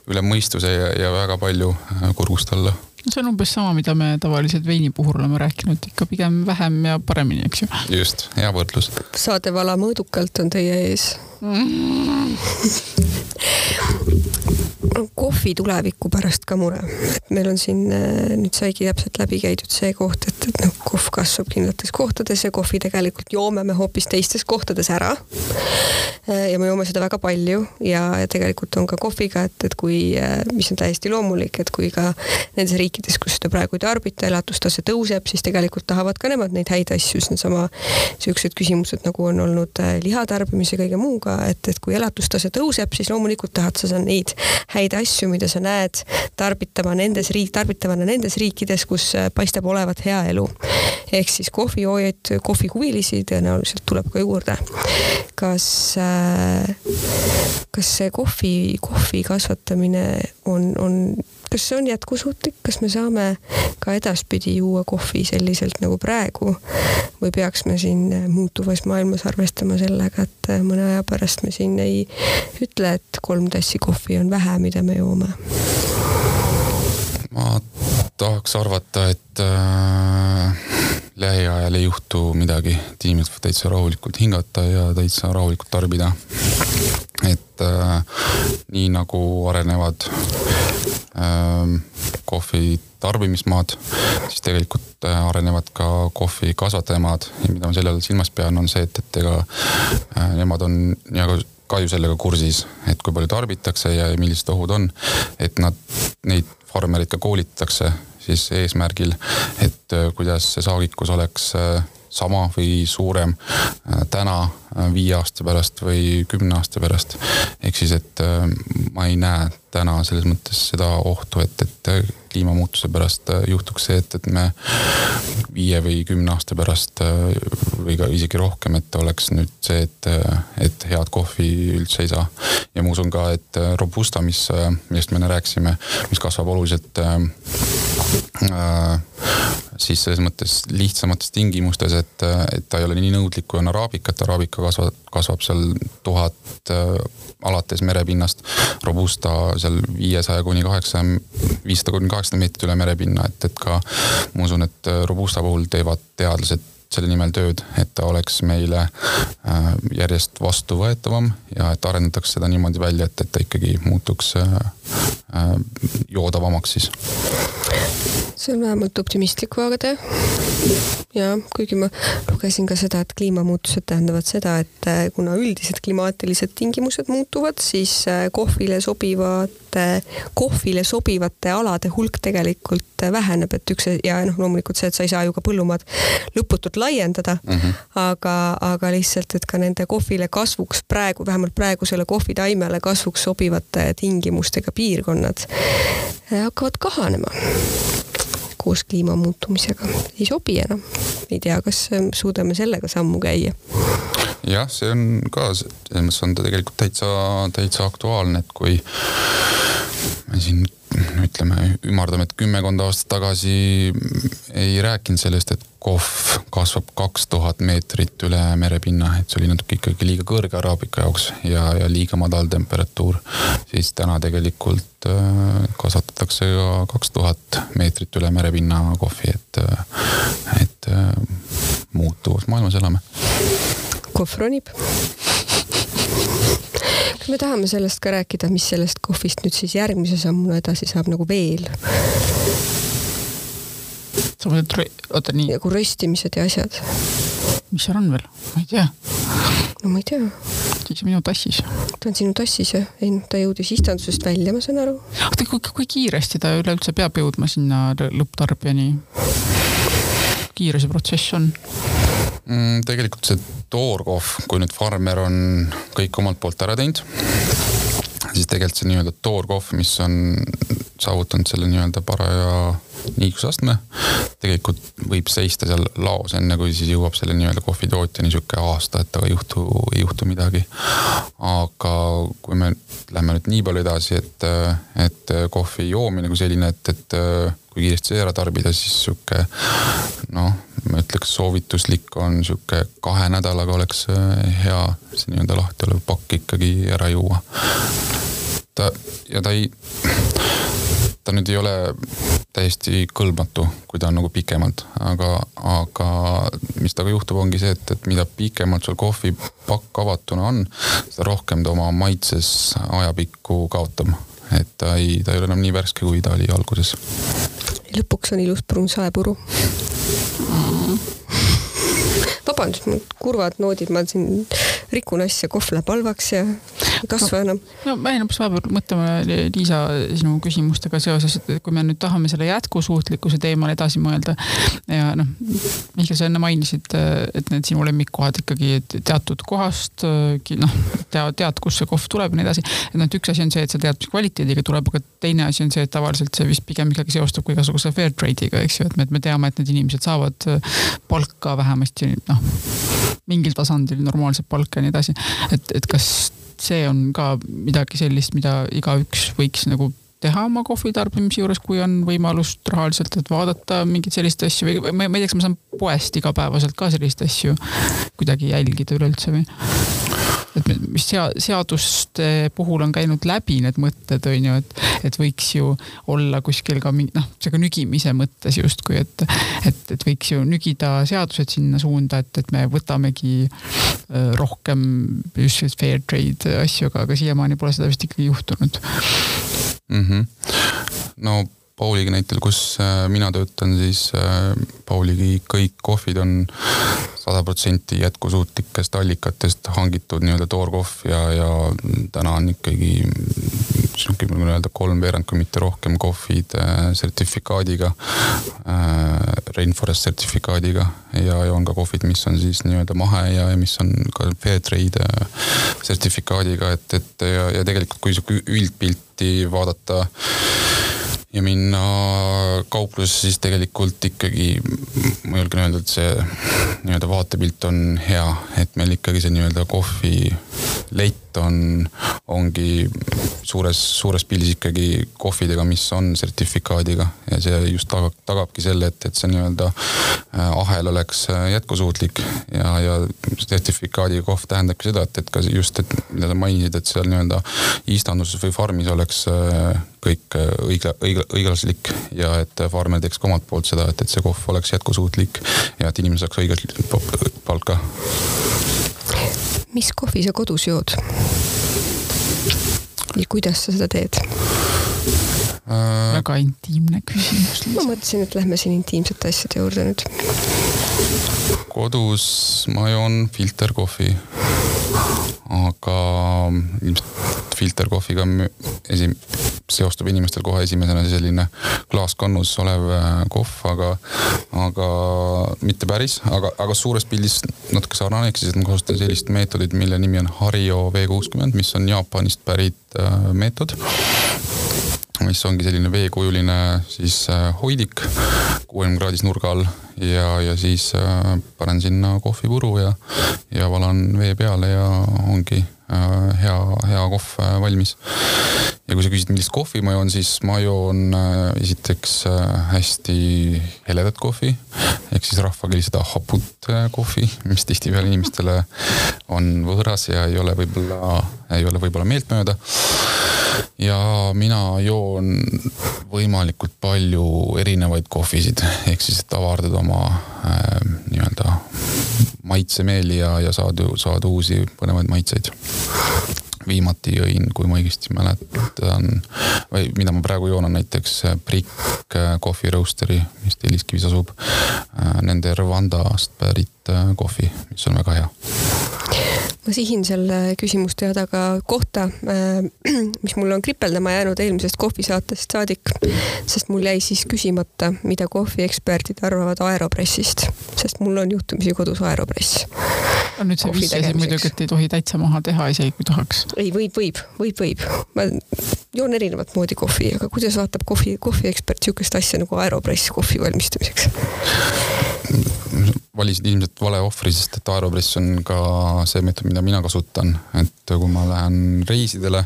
üle mõistuse ja, ja väga palju kurgust alla see on umbes sama, mida me tavaliselt veini puhul oleme rääkinud, ikka pigem vähem ja paremini, eks ju. just, hea võrdlus. saadevala mõõdukalt on teie ees. Kohvi tuleviku pärast ka mure, et meil on siin äh, nüüd saigi täpselt läbi käidud see koht, et, et noh, kohv kasvab kindlates kohtades ja kohvi tegelikult joome me hoopis teistes kohtades ära. Äh, ja me joome seda väga palju ja, ja tegelikult on ka kohviga, et, et kui, äh, mis on täiesti loomulik, et kui ka nendes riikides, kus seda praegu ei tarbita, elatustase tõuseb, siis tegelikult tahavad ka nemad neid häid asju, siis needsama siuksed küsimused nagu on olnud liha tarbimise, kõige muuga, et, et kui elatustase tõuseb, siis loomulikult tahad sa neid häid asju, mida sa näed tarbitama nendes riik, tarbitavana nendes riikides, kus äh, paistab olevat hea elu. ehk siis kohvijoojaid, kohvihuvilisi tõenäoliselt tuleb ka juurde. kas, äh, kas see kohvi, kohvi kasvatamine on, on kas see on jätkusuutlik, kas me saame ka edaspidi juua kohvi selliselt nagu praegu või peaks me siin muutuvas maailmas arvestama sellega, et mõne aja pärast me siin ei ütle, et kolm tassi kohvi on vähe, mida me joome? ma tahaks arvata, et äh, lähiajal ei juhtu midagi, et inimesed võivad täitsa rahulikult hingata ja täitsa rahulikult tarbida. Et äh, nii nagu arenevad äh, kohvi tarbimismaad, siis tegelikult äh, arenevad ka kohvi kasvatajamaad. Ja mida ma selle all silmas pean, on see, et, et ega äh, nemad on nii-öelda ka ju sellega kursis, et kui palju tarbitakse ja millised ohud on, et nad, neid farmereid ka koolitatakse siis eesmärgil, et äh, kuidas see saagikus oleks sama või suurem täna, viie aasta pärast või kümne aasta pärast. ehk siis, et ma ei näe täna selles mõttes seda ohtu, et, et kliimamuutuse pärast äh, juhtuks see, et, et me viie või kümne aasta pärast äh, või ka isegi rohkem, et oleks nüüd see, et, äh, et head kohvi üldse ei saa. ja ma usun ka, et Robusta, mis, millest me enne rääkisime, mis kasvab oluliselt äh, siis selles mõttes lihtsamates tingimustes, et, et ta ei ole nii nõudlik kui on araabika, et araabika kasvab, kasvab seal tuhat äh, alates merepinnast. Robusta seal viiesaja kuni kaheksa, viissada kuni kaheksasada meetrit üle merepinna, et, et ka ma usun, et Robusta puhul teevad teadlased selle nimel tööd, et ta oleks meile äh, järjest vastuvõetavam ja et arendatakse seda niimoodi välja, et, et ta ikkagi muutuks äh, äh, joodavamaks siis see on vähemalt optimistlik vaade. ja kuigi ma lugesin ka seda, et kliimamuutused tähendavad seda, et kuna üldised klimaatilised tingimused muutuvad, siis kohvile sobivate, kohvile sobivate alade hulk tegelikult äh, väheneb, et üks ja noh, loomulikult see, et sa ei saa ju ka põllumaad lõputult laiendada mm, -hmm. aga, aga lihtsalt, et ka nende kohvile kasvuks praegu, vähemalt praegusele kohvitaimele kasvuks sobivate tingimustega piirkonnad hakkavad kahanema koos kliima muutumisega. ei sobi enam. ei tea, kas suudame sellega sammu käia. Jah, see on ka, selles mõttes on ta tegelikult täitsa, täitsa aktuaalne, et kui me siin ütleme, ümardame, et kümmekond aastat tagasi ei rääkinud sellest, et kohv kasvab kaks tuhat meetrit üle merepinna, et see oli natuke ikkagi liiga kõrge araabika jaoks ja, ja liiga madal temperatuur. siis täna tegelikult äh, kasvatatakse ka kaks tuhat meetrit üle merepinna kohvi, et, äh, et äh, muutuvas maailmas elame. Kohv ronib kas me tahame sellest ka rääkida, mis sellest kohvist nüüd siis järgmise sammuna edasi saab nagu veel? sa mõtled, oota nii. nagu röstimised ja asjad. mis seal on veel, ma ei tea. no ma ei tea. siis minu tassis. ta on sinu tassis jah? ei noh, ta jõudis istandusest välja, ma saan aru. oota, kui, kui kiiresti ta üleüldse peab jõudma sinna lõpptarbijani? kiire see protsess on? Mm,? tegelikult see toorkohv, kui nüüd farmer on kõik omalt poolt ära teinud siis tegelikult see nii-öelda toorkohv, mis on saavutanud selle nii-öelda paraja niikusastme, tegelikult võib seista seal laos, enne kui siis jõuab selle nii-öelda kohvitootjani sihuke aasta, et aga ei juhtu, ei juhtu midagi. aga kui me läheme nüüd nii palju edasi, et, et kohvi joomine kui selline, et, et kui kiiresti see ära tarbida, siis sihuke noh, ma ütleks soovituslik on sihuke kahe nädalaga oleks hea see nii-öelda lahti olev pakk ikkagi ära juua ta ja ta ei, ta nüüd ei ole täiesti kõlbmatu, kui ta on nagu pikemalt, aga, aga mis temaga juhtub, ongi see, et, et mida pikemalt sul kohvipakk avatuna on, seda rohkem ta oma maitses ajapikku kaotab. Et ta ei, ta ei ole enam nii värske, kui ta oli alguses. lõpuks on ilus pruun saepuru vabandust, mul kurvad noodid, ma siin rikun asja, kohv läheb halvaks ja ei kasva enam. no ma jäin hoopis vahepeal mõtlema, Liisa, sinu küsimustega seoses, et kui me nüüd tahame selle jätkusuutlikkuse teemal edasi mõelda ja noh, Mihkel, sa enne mainisid, et need sinu lemmikkohad ikkagi teatud kohast, noh, tead, kust see kohv tuleb ja nii edasi. et noh, et üks asi on see, et sa tead, mis kvaliteediga tuleb, aga teine asi on see, et tavaliselt see vist pigem ikkagi seostub ka igasuguse fair trade'iga, eks ju, et me, et me teame, et need inimesed saavad palka vähemasti noh, mingil tasandil normaalset palka ja nii edasi. et, et kas see on ka midagi sellist, mida igaüks võiks nagu teha oma kohvi tarbimise juures, kui on võimalust rahaliselt, et vaadata mingeid selliseid asju või ma, ma ei tea, kas ma saan poest igapäevaselt ka selliseid asju kuidagi jälgida üleüldse või? Et mis sea-, seaduste puhul on käinud läbi need mõtted, on ju, et, et võiks ju olla kuskil ka mingi noh, see ka nügimise mõttes justkui, et, et, et võiks ju nügida seadused sinna suunda, et, et me võtamegi äh, rohkem just fair trade asju, aga, aga siiamaani pole seda vist ikkagi juhtunud mm. -hmm. no Pauliga näitel, kus äh, mina töötan, siis äh, Pauligi kõik kohvid on sada protsenti jätkusuutlikest allikatest hangitud nii-öelda toorkohv ja, ja täna on ikkagi sihuke, ma võin öelda kolmveerand, kui mitte rohkem kohvid äh, sertifikaadiga Rainforest sertifikaadiga ja, ja on ka kohvid, mis on siis nii-öelda mahe ja, ja mis on ka fair trade sertifikaadiga, et, et ja, ja tegelikult kui sihuke üldpilti vaadata ja minna kauplusse, siis tegelikult ikkagi ma julgen öelda, et see nii-öelda vaatepilt on hea, et meil ikkagi see nii-öelda kohvilett on, ongi suures, suures pildis ikkagi kohvidega, mis on sertifikaadiga ja see just tagab, tagabki selle, et, et see nii-öelda äh, ahel oleks äh, jätkusuutlik ja, ja sertifikaadiga kohv tähendabki seda, et, et ka just, et mida sa mainisid, et seal nii-öelda istanduses või farmis oleks äh, kõik õigla, õigla, õiglaslik ja et farmer teeks ka omalt poolt seda, et, et see kohv oleks jätkusuutlik ja et inimene saaks õiglaslikku palka. mis kohvi sa kodus jood? Ja kuidas sa seda teed äh...? väga intiimne küsimus. ma mõtlesin, et lähme siin intiimsete asjade juurde nüüd. kodus ma joon filterkohvi aga ilmselt filterkohviga esi-, seostub inimestel kohe esimesena selline klaaskannus olev äh, kohv, aga, aga mitte päris, aga, aga suures pildis natuke sarnane, ehk siis, et ma kasutan sellist meetodit, mille nimi on Hario V kuuskümmend, mis on Jaapanist pärit äh, meetod mis ongi selline veekujuline siis äh, hoidik kuuekümne kraadis nurga all. Ja, ja siis äh, panen sinna kohvipuru ja, ja valan vee peale ja ongi äh, hea, hea kohv valmis. ja kui sa küsid, millist kohvi ma joon, siis ma joon esiteks hästi heledat kohvi. Ehk siis rahvakeeli seda haput kohvi, mis tihtipeale inimestele on võõras ja ei ole võib-olla, ei ole võib-olla meeltmööda ja mina joon võimalikult palju erinevaid kohvisid, ehk siis, et avardada oma äh, nii-öelda maitsemeeli ja, ja saada, saada uusi põnevaid maitseid viimati jõin, kui ma õigesti mäletan, või mida ma praegu joon, on näiteks Brick Coffee Roastery, mis Telliskivis asub. Äh, nende Rwandast pärit head äh, kohvi, mis on väga hea ma sihin selle küsimusteadaga kohta, äh, mis mul on kripeldama jäänud eelmisest kohvisaatest saadik, sest mul jäi siis küsimata, mida kohvieksperdid arvavad Aeropressist, sest mul on juhtumisi kodus Aeropress. no nüüd sa vihjasid muidugi, et ei tohi täitsa maha teha isegi kui tahaks. ei, võib, võib, võib, võib. ma joon erinevat moodi kohvi, aga kuidas vaatab kohvi, kohviekspert niisugust asja nagu Aeropress kohvi valmistamiseks? Valisid ilmselt vale ohvri, sest et Aeropress on ka see meetod, mida mina kasutan, et kui ma lähen reisidele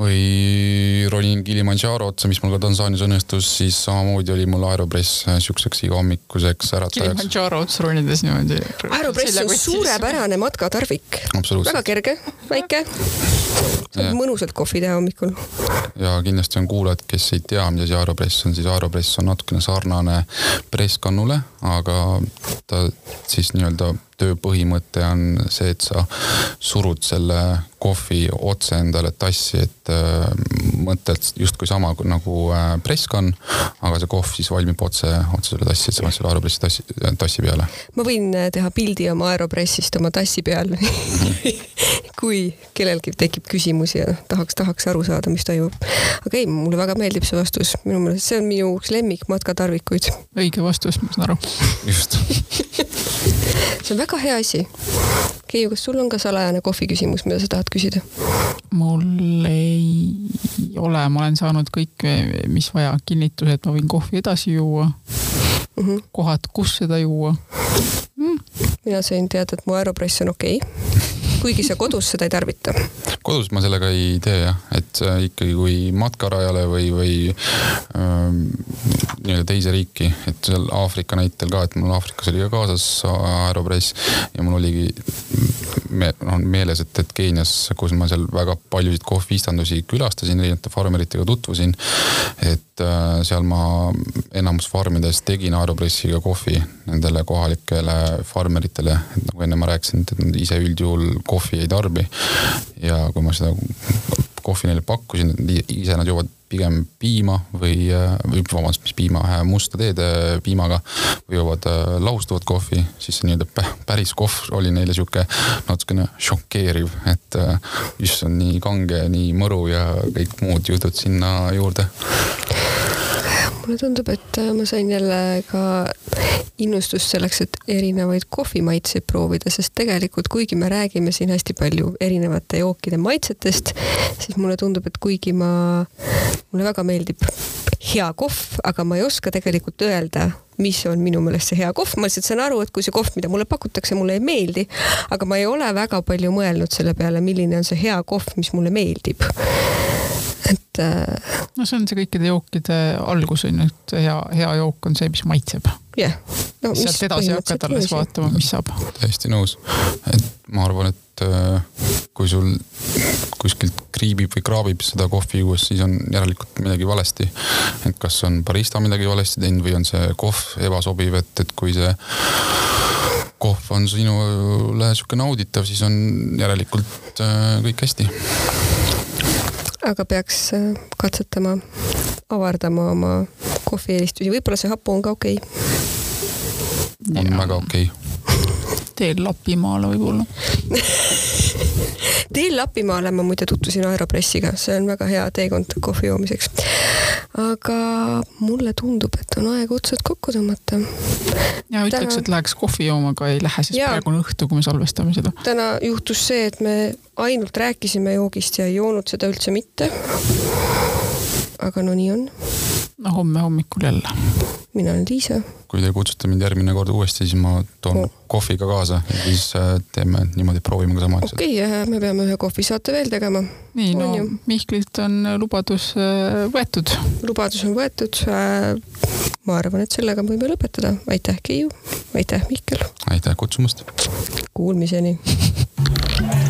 või ronin Kilimanjaro otsa, mis mul ka Tansaanias õnnestus, siis samamoodi oli mul Aeropress siukseks igahommikuseks äratajaks. Kilimanjaro otsa ronides niimoodi. Aeropress on suurepärane matkatarvik. väga kerge, väike. saab mõnusalt kohvi teha hommikul. ja kindlasti on kuulajad, kes ei tea, mida see Aeropress on, siis Aeropress on natukene sarnane presskannule, aga ta siis nii-öelda töö põhimõte on see, et sa surud selle kohvi otse endale tassi, et äh, mõttelt justkui sama nagu äh, presskann, aga see kohv siis valmib otse, otse selle tassi, et sa paned selle Aeropressi tassi, tassi peale. ma võin äh, teha pildi oma Aeropressist oma tassi peal kui kellelgi tekib küsimusi ja tahaks, tahaks aru saada, mis toimub. aga ei, mulle väga meeldib see vastus, minu meelest see on minu üks lemmikmatkatarvikuid. õige vastus, ma saan aru. just see on väga hea asi. Keiu, kas sul on ka salajane kohvi küsimus, mida sa tahad küsida? mul ei ole, ma olen saanud kõik, mis vaja, kinnituse, et ma võin kohvi edasi juua mm. -hmm. kohad, kus seda juua mm.. mina sain teada, et mu Aeropress on okei okay kuigi sa kodus seda ei tarvita? kodus ma sellega ei tee jah, et ikkagi kui matkarajale või, või ähm, nii-öelda teise riiki, et seal Aafrika näitel ka, et mul Aafrikas oli ka kaasas Aeropress ja mul oligi me, noh meeles, et, et Keenias, kus ma seal väga paljusid kohviistandusi külastasin, erinevate farmeritega tutvusin. et äh, seal ma enamus farmides tegin Aeropressiga kohvi nendele kohalikele farmeritele, et nagu enne ma rääkisin, et nad ise üldjuhul kohvi ei tarbi. ja kui ma seda kohvi neile pakkusin, ise nad joovad pigem piima või, või vabandust, mis piima, musta teed piimaga või joovad äh, lahustuvat kohvi, siis see nii-öelda päris kohv oli neile sihuke natukene šokeeriv, et äh, issand, nii kange, nii mõru ja kõik muud jutud sinna juurde mulle tundub, et äh, ma sain jälle ka innustust selleks, et erinevaid kohvimaitseid proovida, sest tegelikult kuigi me räägime siin hästi palju erinevate jookide maitsetest, siis mulle tundub, et kuigi ma, mulle väga meeldib hea kohv, aga ma ei oska tegelikult öelda, mis on minu meelest see hea kohv, ma lihtsalt saan aru, et kui see kohv, mida mulle pakutakse, mulle ei meeldi, aga ma ei ole väga palju mõelnud selle peale, milline on see hea kohv, mis mulle meeldib et. Äh, no see on see kõikide jookide algus on ju, et hea, hea jook on see, mis maitseb. jah yeah. no,. sealt edasi hakkad alles vaatama, mis saab. täiesti nõus, et ma arvan, et äh, kui sul kuskilt kriibib või kraabib seda kohvi juues, siis on järelikult midagi valesti. et kas on barista midagi valesti teinud või on see kohv ebasobiv, et, et kui see kohv on sinule sihuke nauditav, siis on järelikult äh, kõik hästi aga peaks äh, katsetama, avardama oma kohvieelistusi, võib-olla see hapu on ka okei. Okay.. on väga okei. okay. Teel Lapimaale võib-olla teel Lapimaale ma muide tutvusin Aeropressiga, see on väga hea teekond kohvi joomiseks. aga mulle tundub, et on aeg otsad kokku tõmmata. ja ütleks täna..., et läheks kohvi jooma, aga ei lähe, sest ja. praegu on õhtu, kui me salvestame seda. täna juhtus see, et me ainult rääkisime joogist ja ei joonud seda üldse mitte. aga no nii on. No homme hommikul jälle. mina olen Liisa kui te kutsute mind järgmine kord uuesti, siis ma toon oh. kohvi ka kaasa ja siis äh, teeme niimoodi, proovime ka samaaegselt. okei okay,, me peame ühe kohvisaate veel tegema. nii, no ju. Mihklilt on lubadus äh, võetud. lubadus on võetud. Äh, ma arvan, et sellega võime lõpetada. aitäh, Keiu. aitäh, Mihkel. aitäh kutsumast. Kuulmiseni